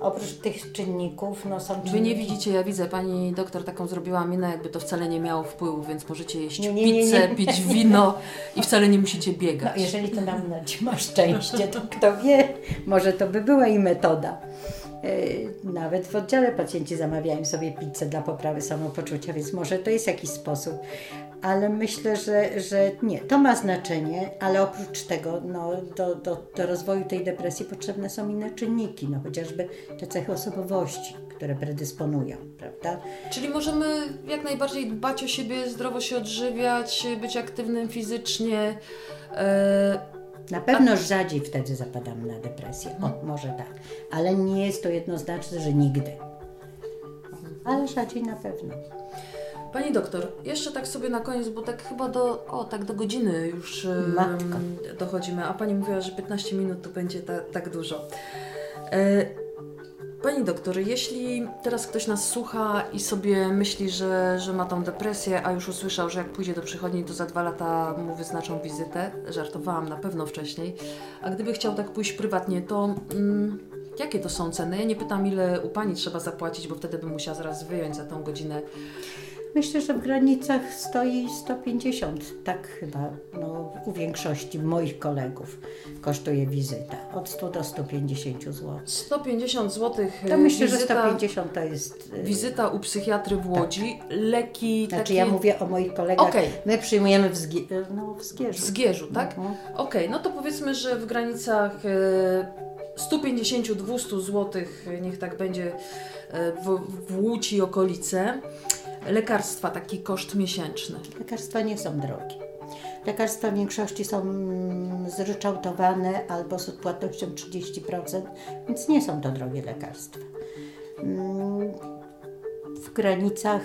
oprócz tych czynników, no są czynniki... Wy nie widzicie, ja widzę, pani doktor taką zrobiła minę, jakby to wcale nie miało wpływu, więc możecie jeść Nie, nie, nie, pizzę, pić wino i wcale nie musicie No, biegać. jeżeli to nam na ma szczęście, to kto wie, może to by była i metoda. Yy, Nawet w oddziale pacjenci zamawiają sobie pizzę dla poprawy samopoczucia, więc może to jest jakiś sposób. Ale myślę, że, że nie, to ma znaczenie, ale oprócz tego no, do, do, do rozwoju tej depresji potrzebne są inne czynniki, no, chociażby te cechy osobowości, które predysponują, prawda? Czyli możemy jak najbardziej dbać o siebie, zdrowo się odżywiać, być aktywnym fizycznie. E, Na pewno rzadziej wtedy zapadamy na depresję. O, może tak. Ale nie jest to jednoznaczne, że nigdy. Ale rzadziej na pewno. Pani doktor, jeszcze tak sobie na koniec, bo tak chyba do, o, tak do godziny już Matko. dochodzimy, a Pani mówiła, że 15 minut to będzie ta, tak dużo. E, Pani doktor, jeśli teraz ktoś nas słucha i sobie myśli, że, że ma tą depresję, a już usłyszał, że jak pójdzie do przychodni, to za dwa lata mu wyznaczą wizytę, żartowałam na pewno wcześniej, a gdyby chciał tak pójść prywatnie, to mm, jakie to są ceny? Ja nie pytam, ile u Pani trzeba zapłacić, bo wtedy bym musiała zaraz wyjąć za tą godzinę Myślę, że w granicach stoi 150. Tak chyba no, u większości moich kolegów kosztuje wizyta. Od 100 do 150 zł. 150 zł. To myślę, że wizyta, 150 to jest... y, Wizyta u psychiatry w Łodzi, leki Znaczy takie ja mówię o moich kolegach. Okej. My przyjmujemy w, zgie, no, w w Zgierzu. Zgierzu, tak? Mhm. Okej, no to powiedzmy, że w granicach e, 150-200 zł, niech tak będzie w, w Łódź i okolice. Lekarstwa, taki koszt miesięczny. Lekarstwa nie są drogie. Lekarstwa w większości są mm, zryczałtowane albo z odpłatnością 30%, więc nie są to drogie lekarstwa. Mm, W granicach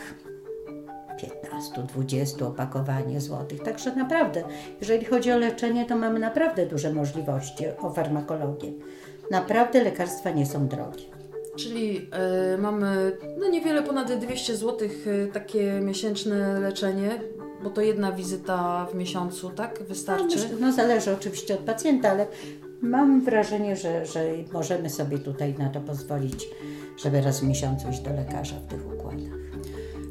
15-20 opakowanie złotych. Także naprawdę, jeżeli chodzi o leczenie, to mamy naprawdę duże możliwości o farmakologię. Naprawdę lekarstwa nie są drogie. Czyli e, mamy no niewiele ponad 200 zł e, takie miesięczne leczenie, bo to jedna wizyta w miesiącu, tak? No, Wystarczy? myślę, no zależy oczywiście od pacjenta, ale mam wrażenie, że, że możemy sobie tutaj na to pozwolić, żeby raz w miesiącu iść do lekarza w tych układach.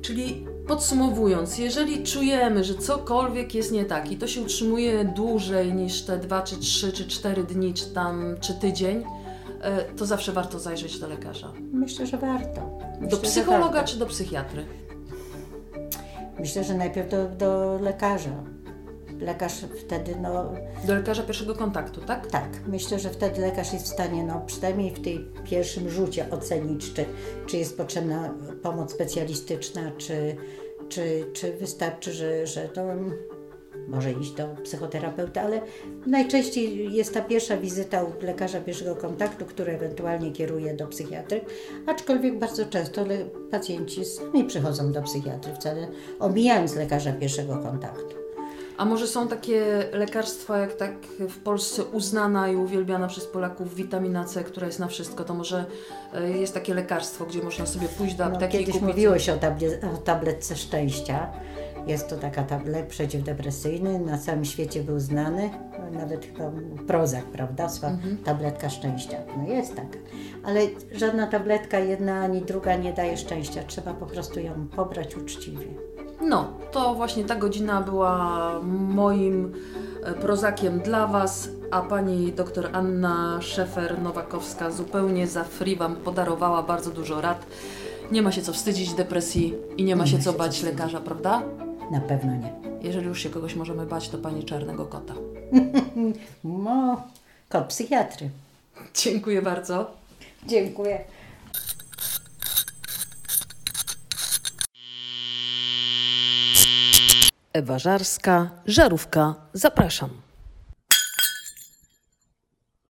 Czyli podsumowując, jeżeli czujemy, że cokolwiek jest nie tak i to się utrzymuje dłużej niż te dwa, czy trzy, czy cztery dni, czy tam, czy tydzień, to zawsze warto zajrzeć do lekarza. Myślę, że warto. Myślę, Do psychologa warto. czy do psychiatry? Myślę, że najpierw do, do lekarza. Lekarz wtedy, no Do lekarza pierwszego kontaktu, tak? tak, myślę, że wtedy lekarz jest w stanie, no przynajmniej w tej pierwszym rzucie ocenić, czy, czy jest potrzebna pomoc specjalistyczna, czy, czy, czy wystarczy, że, że to może iść do psychoterapeuty, ale najczęściej jest ta pierwsza wizyta u lekarza pierwszego kontaktu, który ewentualnie kieruje do psychiatry, aczkolwiek bardzo często pacjenci sami przychodzą do psychiatry, wcale omijając lekarza pierwszego kontaktu. A może są takie lekarstwa, jak tak w Polsce uznana i uwielbiana przez Polaków witamina C, która jest na wszystko, to może e, jest takie lekarstwo, gdzie można sobie pójść do No, apteki i kiedyś kupić... mówiło się o, tablie, o tabletce szczęścia. Jest to taka tablet przeciwdepresyjny, na całym świecie był znany, no, nawet chyba Prozac, prawda? Sła, Mhm. Tabletka szczęścia. No jest taka. Ale żadna tabletka, jedna ani druga nie daje szczęścia. Trzeba po prostu ją pobrać uczciwie. No, to właśnie ta godzina była moim e, prozakiem dla Was, a pani doktor Anna Szefer-Nowakowska zupełnie za free Wam podarowała bardzo dużo rad. Nie ma się co wstydzić depresji i nie ma się co bać lekarza, prawda? Na pewno nie. Jeżeli już się kogoś możemy bać, to pani czarnego kota. No, kot psychiatry. Dziękuję bardzo. Dziękuję. Ewa Żarska, Żarówka, zapraszam.